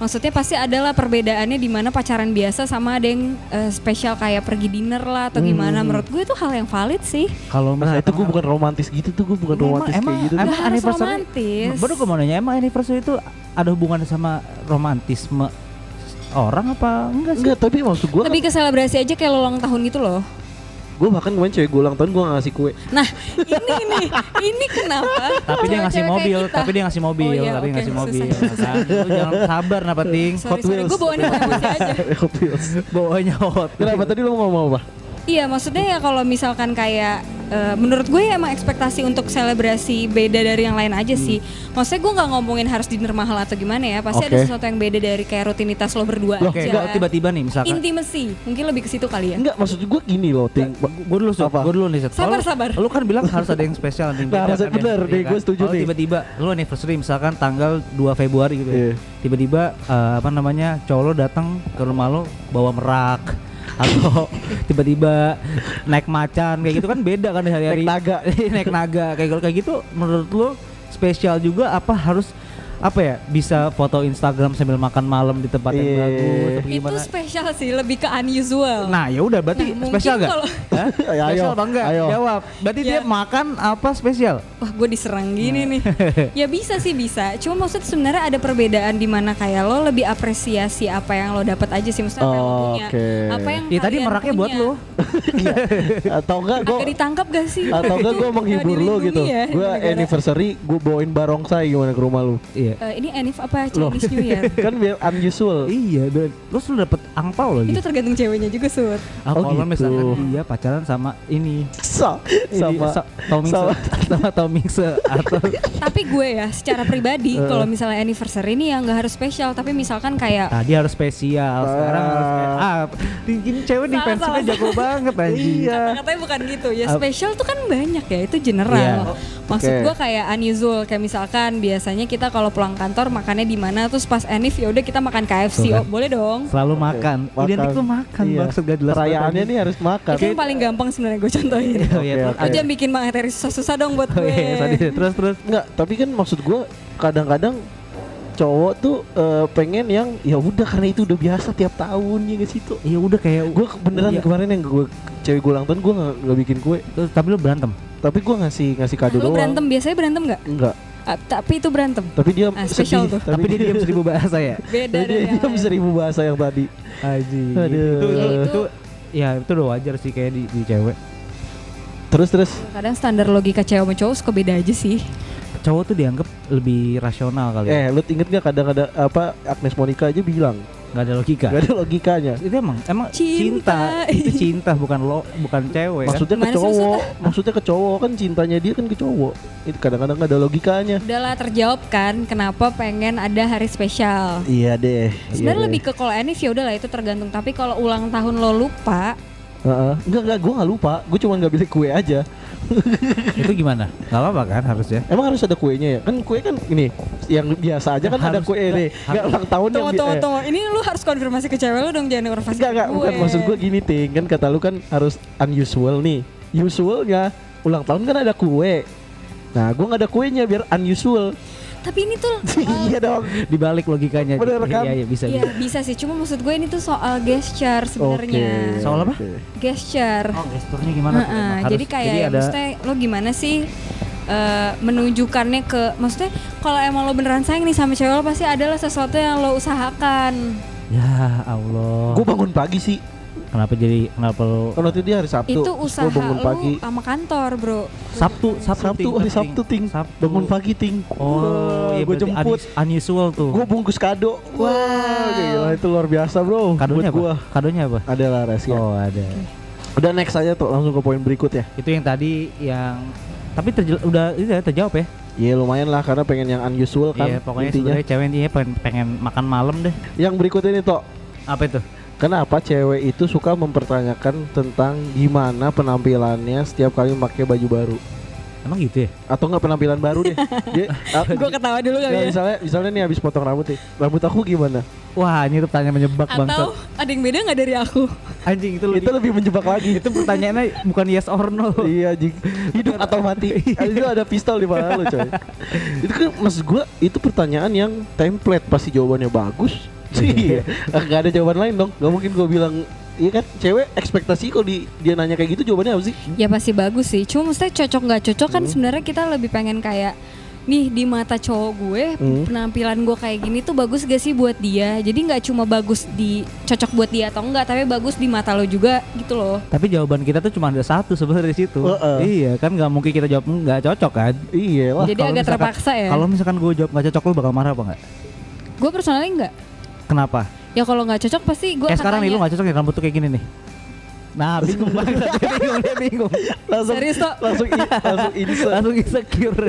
maksudnya pasti adalah perbedaannya di mana pacaran biasa sama ada yang eh, spesial kayak pergi dinner lah atau gimana. Menurut gue itu hal yang valid sih. Kalau Nah, itu gue bukan romantis gitu tuh, gue bukan Emang- romantis emang- kayak gitu. emang- harus anniversary- romantis. Baru gue mau nanya, emang anniversary itu ada hubungan sama romantisme orang apa enggak sih? Enggak, tapi maksud gue Lebih ke selebrasi aja kayak lo ulang tahun gitu loh. Gue bahkan kemarin cewek gue ulang tahun gue gak ngasih kue. Nah, ini nih, ini kenapa? Tapi dia ngasih mobil, kita- tapi dia ngasih mobil, Oh iya, tapi oke, ngasih mobil. Kan? Lu jangan sabar napa ting. Sorry, Hot Wheels. gue bawa nih emosi aja. Hot Wheels. Bawanya hot. Kenapa tadi lo mau ngomong apa? Iya, maksudnya ya kalau misalkan kayak eh, menurut gue ya emang ekspektasi untuk selebrasi beda dari yang lain aja sih. Maksudnya gue nggak ngomongin harus dinner mahal atau gimana ya. Pasti ada Oke. sesuatu yang beda dari kayak rutinitas lo berdua Loh, aja. enggak tiba-tiba nih misalkan. Intimacy, mungkin lebih ke situ kali ya. Enggak, maksud gue gini loh, Ting. Gue dulu, Sut. Apa? gue dulu nih. Sabar, sabar. Lu kan bilang harus ada yang spesial nih. Nah, kan ya, bener iya nih, kan? gue setuju nih. tiba-tiba lu anniversary misalkan tanggal 2 Februari gitu ya. Iya. Tiba-tiba eh, apa namanya cowok lo datang ke rumah lo bawa merak atau tiba-tiba naik macan kayak gitu kan beda kan hari-hari Naik naga. naik naga kayak gitu kayak gitu menurut lo spesial juga apa harus apa ya bisa foto Instagram sambil makan malam di tempat yang Iya. bagus atau Itu spesial sih, lebih ke unusual. nah ya udah berarti Nah, mungkin spesial gak? kalau- Hah? Ayo, spesial apa enggak? ayo. Jawab. Berarti dia Ya. makan apa spesial? Wah gue diserang gini Nah. nih Ya bisa sih bisa Cuma maksudnya sebenarnya ada perbedaan di mana kayak lo lebih apresiasi apa yang lo dapat aja sih Maksudnya apa yang lo Oh, punya oke. Apa yang Ya tadi meraknya buat lo. Iya. Atau enggak gue ditangkap gak sih? atau enggak gue menghibur lo gitu. ya, Gue anniversary gue bawain barongsai gimana ke rumah lu. Iya. Eh, Ini Enif apa Chinese New Year? kan biar unusual. Iya, terus lu dapet angpau lagi. Itu tergantung ceweknya juga Sud Ah, Oh, kalau gitu. misalkan dia pacaran sama ini, ini sama sa- Tommy sama- sama Tommy atau Tapi gue ya secara pribadi Eh. kalau misalnya anniversary ini ya nggak harus spesial Tapi misalkan kayak tadi harus spesial, sekarang harus spe- ah, ini cewek defense-nya salah. jago banget anjing. Iya. Kata-katanya bukan gitu ya spesial tuh kan banyak ya itu general Iya. maksud gua kayak unusual kayak misalkan biasanya kita kalau pulang kantor makannya di mana terus pas Enif ya udah kita makan KFC kan. oh boleh dong Selalu makan. Makan. Identik tuh makan, Iya. maksud gak jelas. Perayaannya nih harus makan. itu yang paling gampang sebenarnya gue contohin Oh, iya, terus- oke. aja bikin materi susah-susah dong buat Oh gue iya, tadi terus terus. Enggak, tapi kan maksud gue kadang-kadang cowok tuh eh, pengen yang ya udah karena itu udah biasa tiap tahun ya sih tuh. Ya udah kayak Gue beneran Iya. kemarin yang gue cewek gue ulang tahun gue nggak nggak bikin kue, Terus, tapi lu berantem. tapi gue ngasih ngasih kado lu doang. berantem biasanya berantem nggak Enggak, Ah, tapi itu berantem tapi dia Ah, spesial sedih. tuh. Tapi dia diam seribu bahasa ya. beda Tapi dari dia yang diam lain. seribu bahasa yang tadi. Aji. Aduh. Itu, Ya, itu, itu- itu ya itu udah wajar sih kayak di, di cewek. Terus terus. kadang standar logika cewek sama cowok suka beda aja sih Cowok tuh dianggap lebih rasional kali ya. Eh, lu inget gak kadang-kadang apa Agnes Monica aja bilang Gak ada logika. Gak ada logikanya. Itu emang emang Cinta. cinta. itu cinta bukan lo bukan cewek kan. Maksudnya ke Gimana sih cowok, maksudnya ke cowok kan cintanya dia kan ke cowok. Itu kadang-kadang gak ada logikanya. udahlah terjawab kan kenapa pengen ada hari spesial Iya deh. Sebenarnya iya lebih ke kalau Enif ya udahlah itu tergantung. Tapi kalau ulang tahun lo lupa, Heeh. Enggak enggak, gue nggak lupa. Gue cuma nggak beli kue aja. itu gimana? Gak apa-apa kan harusnya. Emang harus ada kuenya ya? Kan kue kan ini yang biasa aja kan ada Harus- kue enggak, nih. Enggak ulang tahun yang tunggu bi- tunggu eh, tunggu. Ini lu harus konfirmasi ke cewek lu dong jangan konfirmasi Enggak ke enggak, bukan maksud gue gini ting kan kata lu kan harus unusual nih. Usualnya ulang tahun kan ada kue. Nah, gue nggak ada kuenya biar unusual. Tapi ini tuh iya dong. Dibalik logikanya. Bener kan? Iya, iya bisa. Iya bisa. bisa sih. Cuma maksud gue ini tuh soal gesture sebenarnya. Oke, Soal apa? Gesture. Oh, gesturnya gimana? harus- jadi kayak ya, ada maksudnya lo gimana sih eh, menunjukkannya ke maksudnya kalau emang lo beneran sayang nih sama cewek lo pasti adalah sesuatu yang lo usahakan. Ya Allah. Gue bangun pagi sih. Kenapa jadi kenapa lo Kan waktu dia hari Sabtu. itu usaha Gua bangun lo pagi. sama kantor, Bro. Sabtu Sabtu, Sabtu ting, hari ting. Sabtu ting. Sabtu. Bangun pagi ting. Oh, iya gue jemput. unus- unusual tuh. Gue bungkus kado. Wah, gila itu luar biasa bro. Kadonya Buat apa? gua. Kadonya apa? Adalah rahasia. Oh, ada. Udah next aja tuh langsung ke poin berikut ya. Itu yang tadi yang tapi terjel- udah itu ya terjawab ya. Iya lumayan lah karena pengen yang unusual kan Iya, pokoknya intinya. sebenarnya cewek intinya pengen, pengen makan malam deh. Yang berikut ini toh Apa itu? Kenapa cewek itu suka mempertanyakan tentang gimana penampilannya setiap kali memakai baju baru? Emang gitu ya? Atau nggak penampilan baru deh? Dia, ah, Gue ketawa dulu kali ya, ya. misalnya, misalnya nih habis potong rambut nih, rambut aku gimana? Wah, ini tuh pertanyaan menjebak. Atau ada yang beda nggak dari aku? Anjing itu lebih Itu lebih menjebak lagi. itu pertanyaannya bukan yes or no. iya jing hidup atau mati itu ada pistol di mana lo coy itu kan maksud gua itu pertanyaan yang template pasti jawabannya bagus iya nggak ada jawaban lain dong nggak mungkin gua bilang iya kan cewek ekspektasi kalau di, dia nanya kayak gitu jawabannya apa sih Ya pasti bagus sih. Cuma maksudnya cocok nggak cocok kan Hmm. sebenarnya kita lebih pengen kayak nih di mata cowok gue Hmm. penampilan gue kayak gini tuh bagus gak sih buat dia jadi nggak cuma bagus di cocok buat dia atau enggak tapi bagus di mata lo juga gitu loh Tapi jawaban kita tuh cuma ada satu sebenarnya di situ. Heeh. Iya kan nggak mungkin kita jawab nggak cocok kan. iya lah jadi kalau agak misalkan- terpaksa ya Kalau misalkan gue jawab nggak cocok lu bakal marah apa nggak? gue personalnya enggak Kenapa? ya kalau nggak cocok pasti gue Kayak akan sekarang nih lu nggak cocok ya rambut tuh kayak gini nih. Nah bingung. Banget dia bingung dia bingung. Langsung Serius, Tok? langsung i- langsung insert langsung insecure.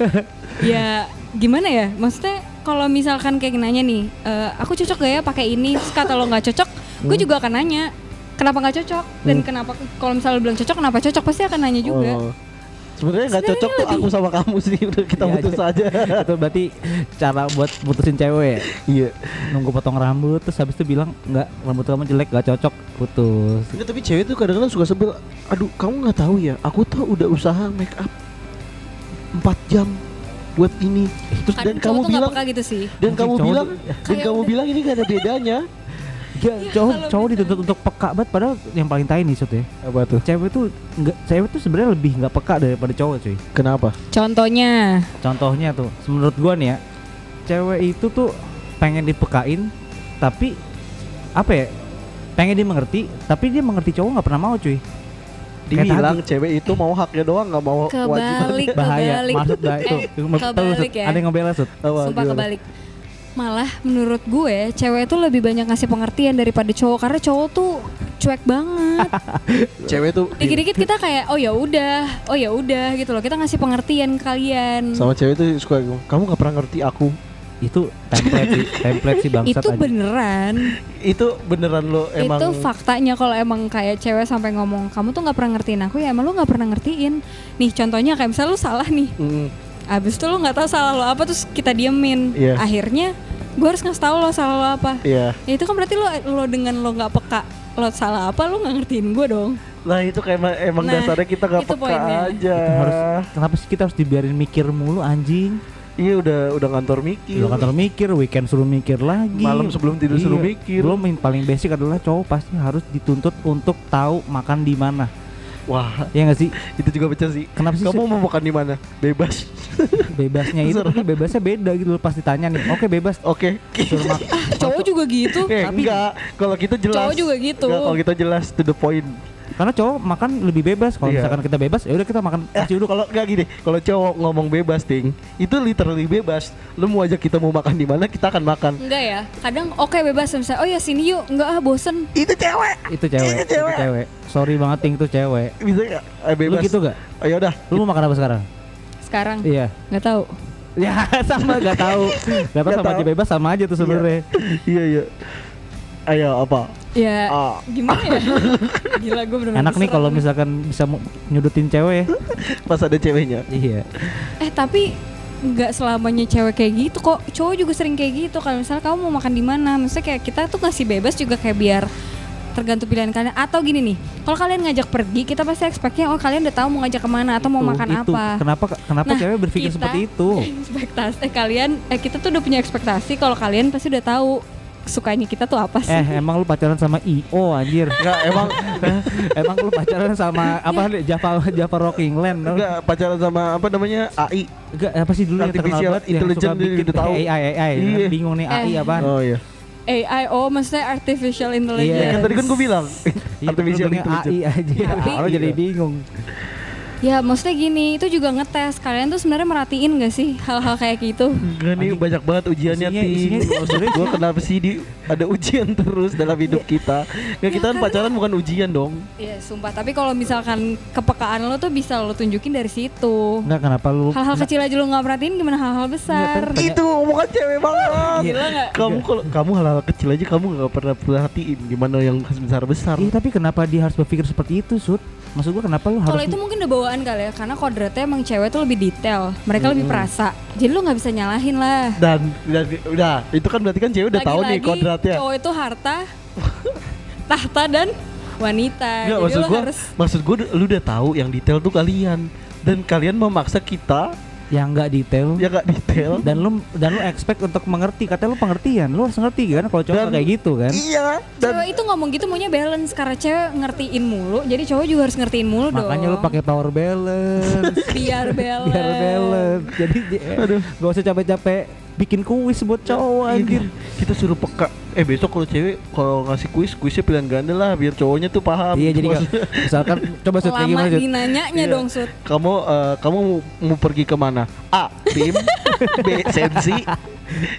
ya gimana ya? Maksudnya kalau misalkan kayak nanya nih eh, aku cocok gak ya pakai ini? Terus kata lo nggak cocok gue juga akan nanya kenapa nggak cocok? Dan kenapa kalau misalnya lo bilang cocok kenapa cocok? Pasti akan nanya juga. Oh. Sebenarnya nggak cocok tuh aku sama kamu sih udah kita Iya, putus aja Itu berarti cara buat putusin cewek ya? iya Nunggu potong rambut terus habis itu bilang nggak rambut kamu jelek nggak cocok putus. Enggak, tapi cewek tuh kadang-kadang suka sebel. Aduh, kamu nggak tahu ya. Aku tuh udah usaha make up 4 jam buat ini. Terus dan kadang kamu nggak bilang gitu sih dan kamu bilang dan kamu udah- bilang ini gak ada bedanya. Ya, cowok kalau cowok gitu. dituntut untuk peka banget padahal yang paling tai nih ya. Apa tuh? Cewek tuh nggak cewek tuh sebenarnya lebih nggak peka daripada cowok cuy. Kenapa? contohnya Contohnya tuh, menurut gua nih ya, cewek itu tuh pengen dipekain, tapi apa ya? Pengen dia mengerti, tapi dia mengerti cowok nggak pernah mau cuy. Dibilang cewek itu mau haknya doang nggak mau kewajiban. kebalik Bahaya, kebalik maksud gak itu? Eh, kebalik ya Ada yang ngebela Sut. Apa, Sumpah kebalik Malah menurut gue cewek itu lebih banyak ngasih pengertian daripada cowok karena cowok tuh cuek banget. Cewek tuh Dikit-dikit kita kayak oh ya udah, oh ya udah gitu loh. Kita ngasih pengertian ke kalian. sama cewek tuh suka kamu nggak pernah ngerti aku. Itu template sih, template sih bangsat itu aja. beneran. Itu beneran lo emang Itu faktanya kalau emang kayak cewek sampai ngomong kamu tuh nggak pernah ngertiin aku ya emang lu nggak pernah ngertiin. Nih contohnya kayak misalnya lu salah nih. Mm, Abis itu lu nggak tahu salah lo apa terus kita diemin. Iya. Akhirnya gue harus ngasih tahu lo salah lo apa. Iya. Ya itu kan berarti lo lo dengan lo nggak peka lo salah apa lo nggak ngertiin gue dong. Lah itu kayak emang, emang Nah, dasarnya kita nggak itu peka poinnya. aja. Itu harus kenapa sih kita harus dibiarin mikir mulu anjing? Iya udah udah kantor mikir. Lu kantor mikir, weekend suruh mikir lagi. Malam sebelum tidur suruh Iya. mikir. Belum yang paling basic adalah cowok pasti harus dituntut untuk tahu makan di mana. Wah, Ya nggak sih? itu juga pecah sih. Kenapa sih Kamu mau makan di mana? Bebas. bebasnya itu tapi bebasnya beda gitu loh pas ditanya nih. Oke, bebas. Oke. Cowok juga gitu. Eh, Tapi- enggak. Kalau kita jelas. Cowok juga gitu. Enggak, kalau kita jelas to the point. Karena cowok makan lebih bebas. Kalau Iya. misalkan kita bebas, ya udah kita makan Eh, uduk. kalau enggak gini, kalau cowok ngomong bebas, ting, itu literally bebas. Lu mau ajak kita mau makan di mana, kita akan makan. Enggak ya. Kadang oke bebas misalnya oh ya sini yuk. Enggak ah bosen. Itu cewek. Itu cewek, Itu itu cewek. cewek. Sorry banget ting itu cewek. Bisa enggak? Eh, Lu bebas. gitu gak? Ayo udah. Lu mau makan apa sekarang? Sekarang Iya. nggak tahu. Ya sama gak tahu. Gak tahu Nggak sama tahu. aja bebas sama aja tuh sebenarnya. iya, iya. Ayo apa? Ya Ah. gimana ya? Gila gue bener Enak nih kalau misalkan bisa nyudutin cewek ya. Pas ada ceweknya. Iya. Eh tapi nggak selamanya cewek kayak gitu kok. Cowok juga sering kayak gitu. Kalau misalnya kamu mau makan di mana, maksudnya kayak kita tuh ngasih bebas juga kayak biar tergantung pilihan kalian atau gini nih kalau kalian ngajak pergi kita pasti expectnya oh kalian udah tahu mau ngajak ke mana atau mau Itu, makan itu. apa Kenapa kenapa Nah, cewek berpikir kita- seperti itu? ekspektasi eh kalian eh kita tuh udah punya ekspektasi kalau kalian pasti udah tahu sukanya kita tuh apa sih Eh, emang lu pacaran sama IO anjir. Enggak, emang emang lu pacaran sama apa nih Java Java Rocking Land? enggak pacaran sama apa namanya AI. Enggak, apa sih dulu yang terkenal Artificial banget yang suka intelligence bikin tahu. AI AI, Iya. bingung nih AI Eh. apaan? Oh iya. AI oh maksudnya artificial Ya intelligence kan tadi kan gue bilang Iya, artificial intelligence. AI aja. Tapi- Orang jadi Iya. bingung. Ya maksudnya gini, itu juga ngetes kalian tuh sebenarnya merhatiin gak sih hal-hal kayak gitu? Enggak nih banyak banget ujiannya Isinya- Ting. isinya Maksud gue kenapa sih di ada ujian terus dalam hidup kita? Nggak kita kan pacaran bukan ujian dong. Iya sumpah, tapi kalau misalkan kepekaan lo tuh bisa lo tunjukin dari situ. Enggak kenapa lu Hal-hal kecil aja lo nggak perhatiin gimana hal-hal besar? Itu omongan cewek banget. Gila nggak? Kamu kalau kamu hal-hal kecil aja kamu nggak pernah perhatiin gimana yang besar besar. Iya tapi kenapa dia harus berpikir seperti itu, Sud? Maksud gua kenapa lu harus Kalau itu mungkin udah bawaan kali ya, karena kodratnya emang cewek tuh lebih detail, mereka lebih perasa. Jadi lo nggak bisa nyalahin lah. Dan, udah itu kan berarti kan cewek udah tahu nih Lagi-lagi kodratnya. Cowok itu harta, tahta dan wanita. Enggak Jadi maksud gua, harus maksud gua lu udah tahu yang detail tuh kalian dan kalian memaksa kita yang enggak detail yang gak detail. dan lu dan lu expect untuk mengerti katanya lu pengertian lu harus ngerti kan kalau cowok Dan- nggak kayak gitu kan Iya. Dan cewek itu ngomong gitu maunya balance karena cewek ngertiin mulu, jadi cowok juga harus ngertiin mulu dong. makanya lu pakai power balance biar balance. biar balance jadi aduh gak usah capek-capek bikin kuis buat cowok anjir Iya, kita suruh peka. Eh besok kalau cewek kalau ngasih kuis, kuisnya pilihan ganda lah biar cowoknya tuh paham. iya jadi misalkan coba Sud kayak Lama gimana dinanyanya Iya. dong Sud. kamu eh, kamu mau, mau pergi ke mana? A. Tim B. Sensi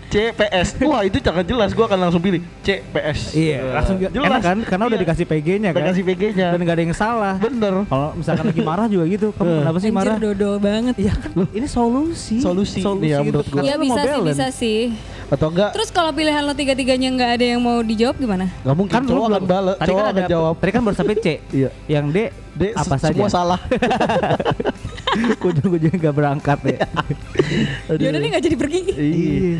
C. PS Wah itu jangan jelas Gua akan langsung pilih C. PS iya Eh, langsung enak kan karena udah Iya. dikasih PG-nya Udah kan kasih PG-nya dan nggak ada yang salah Bener kalau misalkan lagi marah juga gitu kamu Eh. kenapa sih Anjir marah dodol banget. Iya kan ini solusi Solusi, iya, menurut gua. Iya lu mau bisa sih, balance. bisa sih. Atau enggak Terus kalau pilihan lo tiga-tiganya nggak ada yang mau dijawab gimana? Gak mungkin kan cowok akan belum- bales tadi Cowok kan akan ada- jawab tadi kan baru sampai C Iya yang D, D. apa saja Semua salah ujung-ujungnya nggak berangkat ya Aduh. Yaudah nih nggak jadi pergi. Iya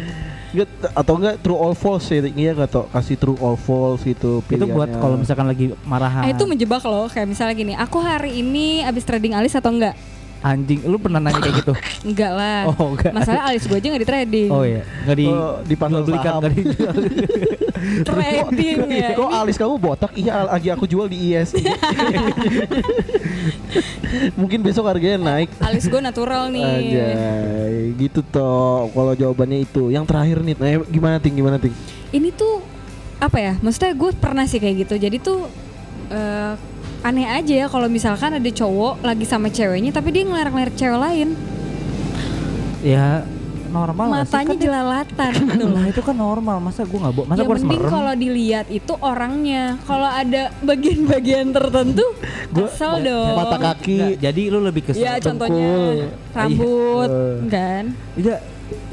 Nggak, atau enggak true all false ya Iya gak tau Kasih true all false gitu itu buat kalau misalkan lagi marahan Ah, itu menjebak loh. Kayak misalnya gini, aku hari ini abis trading alis atau enggak? anjing lu pernah nanya kayak gitu Enggak lah. Oh, enggak. Masalah alis gue aja nggak di trading. oh iya nggak di Oh, di pasar belikan saham. nggak dijual Trading ya. Kok alis kamu botak? Iya lagi aku jual di IS Mungkin besok harganya naik alis gue natural nih. Anjay, gitu toh. Kalau jawabannya itu. Yang terakhir nih, nah, gimana ting? Gimana ting? Ini tuh apa ya? Maksudnya gue pernah sih kayak gitu. Jadi tuh eh, aneh aja ya kalau misalkan ada cowok lagi sama ceweknya tapi dia ngelerek-lerek cewek lain. ya normal nggak sih? Matanya Kan jelalatan gitu loh. Nah itu kan normal, masa gue nggak masa ya gue harus mending kalau dilihat itu orangnya. Kalau ada bagian-bagian tertentu, Gua- kesel dong. Mata kaki. Nggak, jadi lu lebih kesel. Ya contohnya dengkul. rambut, Iya. kan? Iya,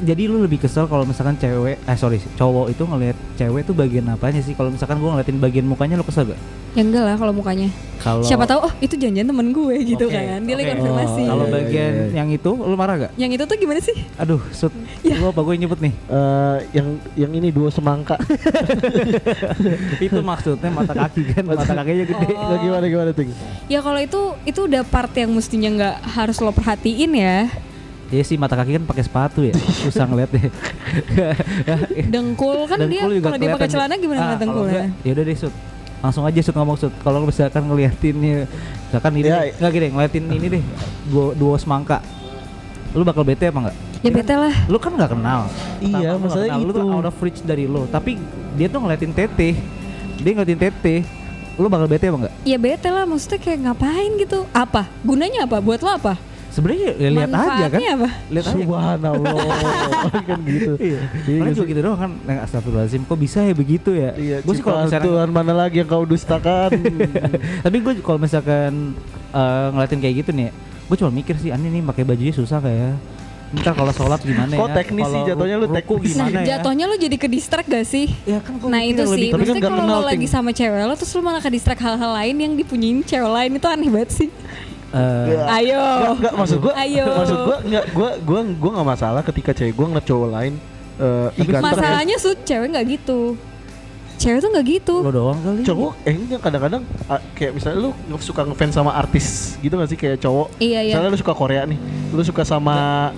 jadi lu lebih kesel kalau misalkan cewek, eh sorry, cowok itu ngelihat cewek tuh bagian apanya sih? Kalau misalkan gue ngeliatin bagian mukanya lu kesel gak? Ya enggak lah kalau mukanya. Kalau Siapa tahu oh itu janjian temen gue gitu Oke, kan. Dia lagi oke. konfirmasi. Oh, Kalau Iya, bagian iya, iya. yang itu lu marah gak? Yang itu tuh gimana sih? Aduh, sud, Ya. gua apa gue nyebut nih? Eh, yang yang ini dua semangka. itu maksudnya mata kaki kan, mata kakinya gede. Oh. Nggak, gimana gimana ting? Ya kalau itu itu udah part yang mestinya nggak harus lo perhatiin ya. Iya sih mata kaki kan pakai sepatu ya, susah ngeliatnya. Dengkul kan dia Dengkul juga kalau dia pakai kelihatan. celana gimana Ah, ngeliat dengkulnya? Ya udah deh sud, langsung aja sud ngomong sud. Kalau misalkan ngeliatinnya, misalkan ini, Ya, nggak gini, ngeliatin ini deh, dua, dua semangka. Lu bakal bete apa enggak? Ya bete lah. Lu kan nggak kenal. Iya, masalahnya kenal. Lu tuh itu. out of reach dari lo. Tapi dia tuh ngeliatin tete. Dia ngeliatin tete. Lu bakal bete apa enggak? Ya bete lah maksudnya kayak ngapain gitu. Apa? Gunanya apa? Buat lo apa? Sebenarnya ya lihat aja kan. Apa? Lihat aja. Subhanallah. kan gitu. Iya. Iya Paling nggak juga gitu doang kan. Yang astagfirullahaladzim kok bisa ya begitu ya? Iya, gue sih kalau misalkan Tuhan mana lagi yang kau dustakan? Tapi gue kalau misalkan eh, ngeliatin kayak gitu nih, gue cuma mikir sih, Ani nih pakai bajunya susah kayak. Ntar kalau sholat gimana Kok ya? teknis sih jatuhnya lu teknis. gimana ya? Jatuhnya lo jadi ke distract gak sih? Ya kan gua Nah itu sih, Tapi kan kalau kenal, lo lagi sama cewek lo terus lo malah ke distract hal-hal lain yang dipunyiin cewek lain itu aneh banget sih. Eh, Iya. Ayo. Enggak, enggak maksud gua Ayo. maksud gua enggak gua gua gua enggak masalah ketika cewek gua ngeliat cowok lain eh ya. Masalahnya sud cewek nggak gitu. Cewek tuh nggak gitu. lo doang kali. cowok eh enggak kadang-kadang ah, kayak misalnya lu suka ngefans sama artis gitu gak sih kayak cowok Iya iya. misalnya lu suka Korea nih lu suka sama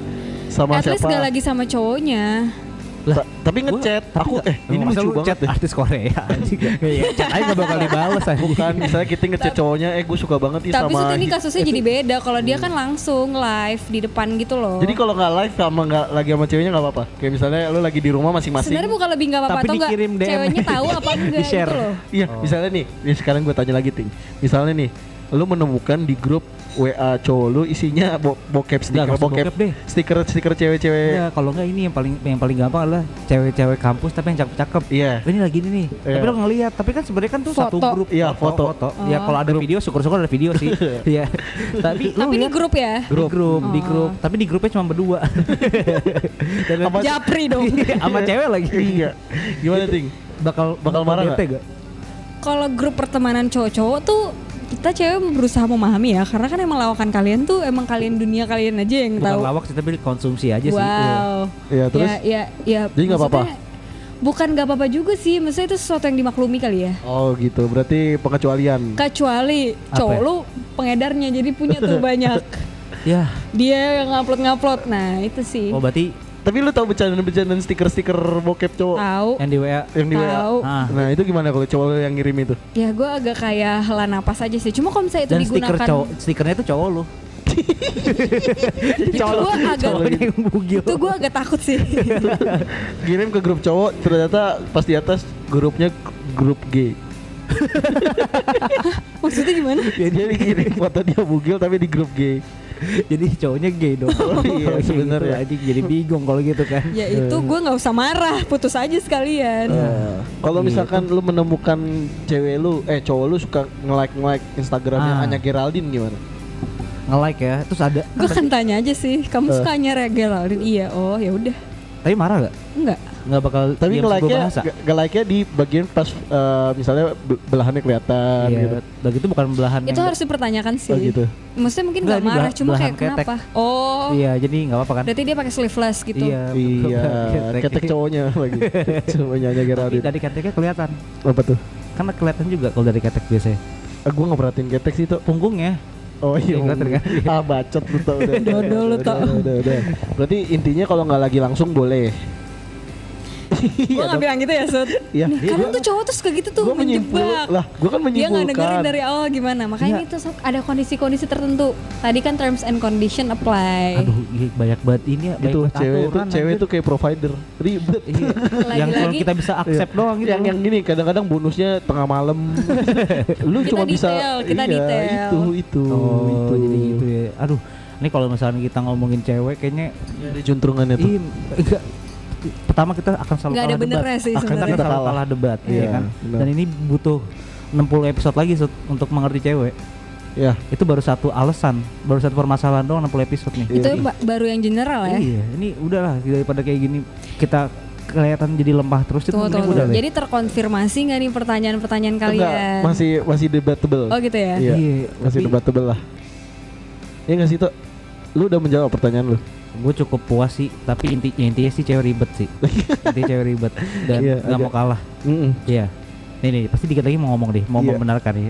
sama At least siapa gak lagi sama cowoknya. Ta- tapi ngechat tapi aku eh ini lucu lu banget chat deh artis Korea anjing. Iya, chat aja gak bakal dibales anjing. bukan misalnya kita ngechat cowoknya eh gue suka banget nih Tapi sama Sud ini kasusnya jadi beda. Kalau dia kan langsung live di depan gitu loh. jadi kalau nggak live sama nggak lagi sama ceweknya nggak apa-apa kayak misalnya lu lagi di rumah masing-masing sebenarnya bukan lebih nggak apa-apa Tapi atau enggak dikirim DM. ceweknya tahu apa enggak Di-share. gitu loh. Iya, misalnya nih, nih sekarang gue tanya lagi ting. Misalnya nih, lu menemukan di grup WA cowok lu isinya bo bokep stiker nggak bokep, bokep deh. stiker stiker cewek-cewek Ya, kalau enggak ini yang paling yang paling gampang adalah cewek-cewek kampus tapi yang cakep-cakep. iya Ini lagi ini nih. Iya. Tapi lo ngelihat, tapi kan sebenarnya kan tuh satu Foto. grup Iya, foto. Ya Oh. kalau ada video syukur-syukur ada video sih. Iya. tapi Tapi di lihat grup ya. di grup, di Oh. grup. Tapi di grupnya cuma berdua. Dan Apa- Japri dong. sama cewek lagi. iya gimana ting Bakal Bakal marah bete gak? Kalau grup pertemanan cowok-cowok tuh kita cewek berusaha memahami ya karena kan emang lawakan kalian tuh emang kalian dunia kalian aja yang Bukan tahu. lawak sih tapi konsumsi aja sih. wow. Iya, terus? Ya ya ya. Jadi nggak apa-apa? Bukan nggak apa-apa juga sih, maksudnya itu sesuatu yang dimaklumi kali ya. oh gitu berarti pengecualian Kecuali cowok ya? lu pengedarnya jadi punya tuh banyak. Ya. Dia yang ngupload-ngupload. Nah, itu sih. Oh berarti tapi lu tahu bercandaan-bercandaan stiker-stiker bokep cowok Tahu. yang di WA yang di WA Tahu. Ah. nah itu gimana kalau cowok lu yang ngirim itu Ya gue agak kayak hela napas aja sih. Cuma kalau misalnya itu dan stiker digunakan cowok, stikernya itu cowok lu. itu gue agak itu gue agak takut sih. kirim ke grup cowok ternyata pas di atas grupnya grup G Maksudnya gimana? ya dia kirim foto dia bugil tapi di grup G jadi cowoknya gay dong. Oh iya, kayak sebenarnya. gitu, jadi bingung kalau gitu kan. Ya itu gue nggak usah marah, putus aja sekalian. Eh, kalau Gitu. misalkan lu menemukan cewek lu eh cowok lu suka nge-like nge-like Instagramnya Ah. Anya Geraldine gimana Nge-like ya. Terus ada Gue kan tanya aja sih, kamu Eh. sukanya Geraldine? Iya, oh ya udah. tapi marah gak? Enggak. Nggak bakal tapi nge-like-nya nge-like-nya di bagian pas eh, misalnya be- belahannya kelihatan Iya, gitu dan itu bukan belahan Itu harus dipertanyakan sih. oh gitu Maksudnya mungkin Enggak, nggak marah, cuma belahan kayak ketek. kenapa? Oh, Iya, jadi nggak apa-apa kan? berarti dia pakai sleeveless gitu. Iya, iya ketek cowoknya lagi cowoknya Anya Tapi Geraldine dari keteknya kelihatan. apa tuh Karena kelihatan juga kalau dari ketek biasanya. ah, gue nggak perhatiin ketek sih tuh Punggungnya. Oh iya, Iya, kan? ah bacot lu tau udah. Lu Udah, tau. udah, udah, udah. Berarti intinya kalau nggak lagi langsung boleh. Gue nggak bilang gitu ya, Sud. Iya. Nih, kadang tuh cowok tuh suka gitu tuh menyimpul menjebak. lah, gue kan Dia nggak dengerin menyimpulkan. dari awal gimana. Makanya Iya. ini tuh Sob, ada kondisi-kondisi tertentu. Tadi kan terms and condition apply. Aduh, ih, banyak banget ini ya. banyak itu cewek itu cewek itu kayak provider ribet. Iya. yang cuma Lagi-lagi- kita bisa accept doang gitu. yang yang gini kadang-kadang bonusnya tengah malam. Lu Kita cuma bisa detail, kita iya, detail. itu itu Oh, itu. jadi gitu ya. Aduh, ini kalau misalnya kita ngomongin cewek kayaknya Ada juntrungannya tuh. Enggak. Pertama kita akan selalu Nggak ada kalah debat. sih akan kita sebenarnya. selalu Kalah. kalah debat, Iya, ya kan? benar. Dan ini butuh 60 episode lagi untuk mengerti cewek. Ya. Itu baru satu alasan, baru satu permasalahan doang 60 episode nih. Itu Iya. ba- baru yang general ya. Iya, ini udahlah daripada kayak gini kita kelihatan jadi lemah terus itu Tuh, mending tuh, udah. Jadi terkonfirmasi nggak nih pertanyaan-pertanyaan Enggak, kalian? masih masih debatable. Oh gitu ya. Iya. Iya, Masih tapi- debatable lah. Ya nggak sih tuh? Lu udah menjawab pertanyaan lu. Gue cukup puas sih tapi inti ya intinya sih cewek ribet sih intinya cewek ribet dan Iya, nggak mau kalah iya nih nih pasti dikit lagi mau ngomong deh mau Iya. membenarkan nih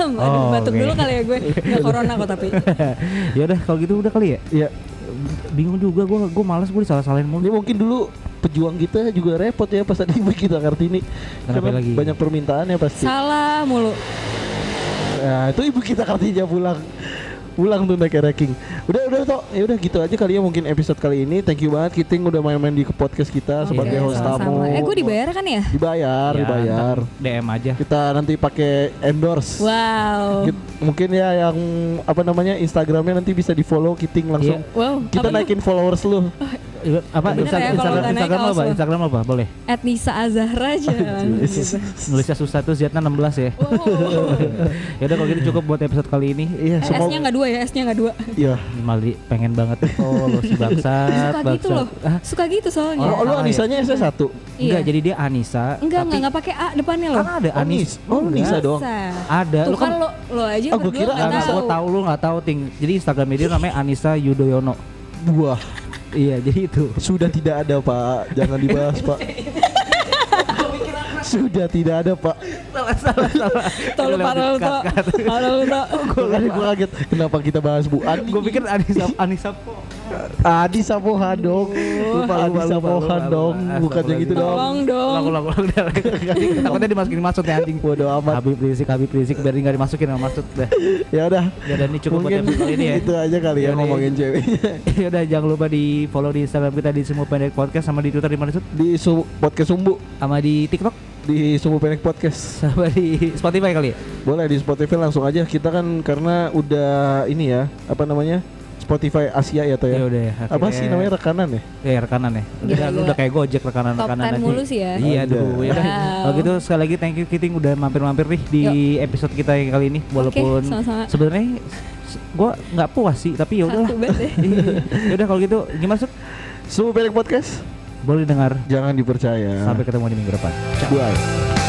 Aduh, Oh, batuk oke. dulu kali ya gue. Nggak corona kok tapi. ya udah kalau gitu udah kali ya Iya. bingung juga gue gue malas gue disalah salahin mulu Ini mungkin dulu pejuang kita juga repot ya pas ibu kita Kartini. Kenapa Karena lagi? banyak permintaannya pasti. Salah mulu. Nah, itu ibu kita Kartini pulang. Pulang tuh naik ranking. Udah udah toh. Ya udah gitu aja kali ya mungkin episode kali ini. Thank you banget Kiting udah main-main di podcast kita sebagai Iya, host tamu. Eh gue dibayar kan ya? Dibayar, Ya, dibayar. DM aja Kita nanti pakai endorse. Wow. Mungkin ya yang apa namanya Instagramnya nanti bisa di follow Kiting langsung. Iya. Wow. Kita apa naikin followers lu. Iya, apa Bener ya, kalau Instagram nggak naik Instagram awas apa lo. Instagram apa boleh At Nisa Azahra aja. gitu. nulisnya susah tuh Ziatna 16 ya Wow. ya udah kalau gitu cukup buat episode kali ini Iya, Eh. S-nya nggak dua ya, S-nya nggak dua. Iya. malah di- pengen banget oh lo si bangsat Suka gitu loh. Ah, Suka gitu soalnya. Oh, lu salah ya? Anisanya S1. enggak Iya. jadi dia Anissa Enggak, tapi enggak, enggak pakai A depannya loh. kan ada Oh, Anis Nis. Oh, Enggak. Nisa doang. Ada Tuh lu kan kan lo lo aja Oh, gua berdua Enggak, tahu. gue tahu lu nggak tahu ting. Jadi Instagram dia namanya Anissa Yudhoyono. Buah. Iya, jadi itu. Sudah tidak ada pak, jangan dibahas pak. Sudah tidak ada pak. salah salah salah. Tolong parah lu tak. Parah lu tak. Gue kaget. Kenapa kita bahas Bu? Gue pikir Anissa Anissa po. Adi Sapoha dong. Lupa Adi Sapoha dong. Bukan yang gitu dong. Tolong dong. Ulang ulang ulang. Takutnya dimasukin maksud ya anjing. Bodoh amat. Habib Rizik, Habib Rizik biar nggak dimasukin sama maksud dah. Ya udah. Ya dan ini cukup buat episode ini ya. itu aja kali ya ngomongin ceweknya. ya udah jangan lupa di follow di Instagram kita di semua pendek podcast sama di Twitter di mana? Di podcast Sumbu sama di TikTok di di Sumbu Pendek Podcast. Sama di Spotify kali ya? Boleh di Spotify langsung aja. Kita kan karena udah ini ya, apa namanya? Spotify Asia ya toh Ya ya. udah ya. Apa sih namanya rekanan ya? Ya rekanan ya. Udah, Gila, lu gila. udah kayak Gojek rekanan-rekanan Top 10 aja. mulu sih ya. Iya, Oh, aduh. udah. Ya udah. Kalau gitu sekali lagi thank you Kiting udah mampir-mampir nih di episode kita yang kali ini walaupun sama-sama. sebenarnya gua nggak puas sih, tapi ya udahlah. Banget deh. ya udah kalau gitu gimana? Sumbu Pendek Podcast. Boleh dengar. Jangan dipercaya. Sampai ketemu di minggu depan. Bye.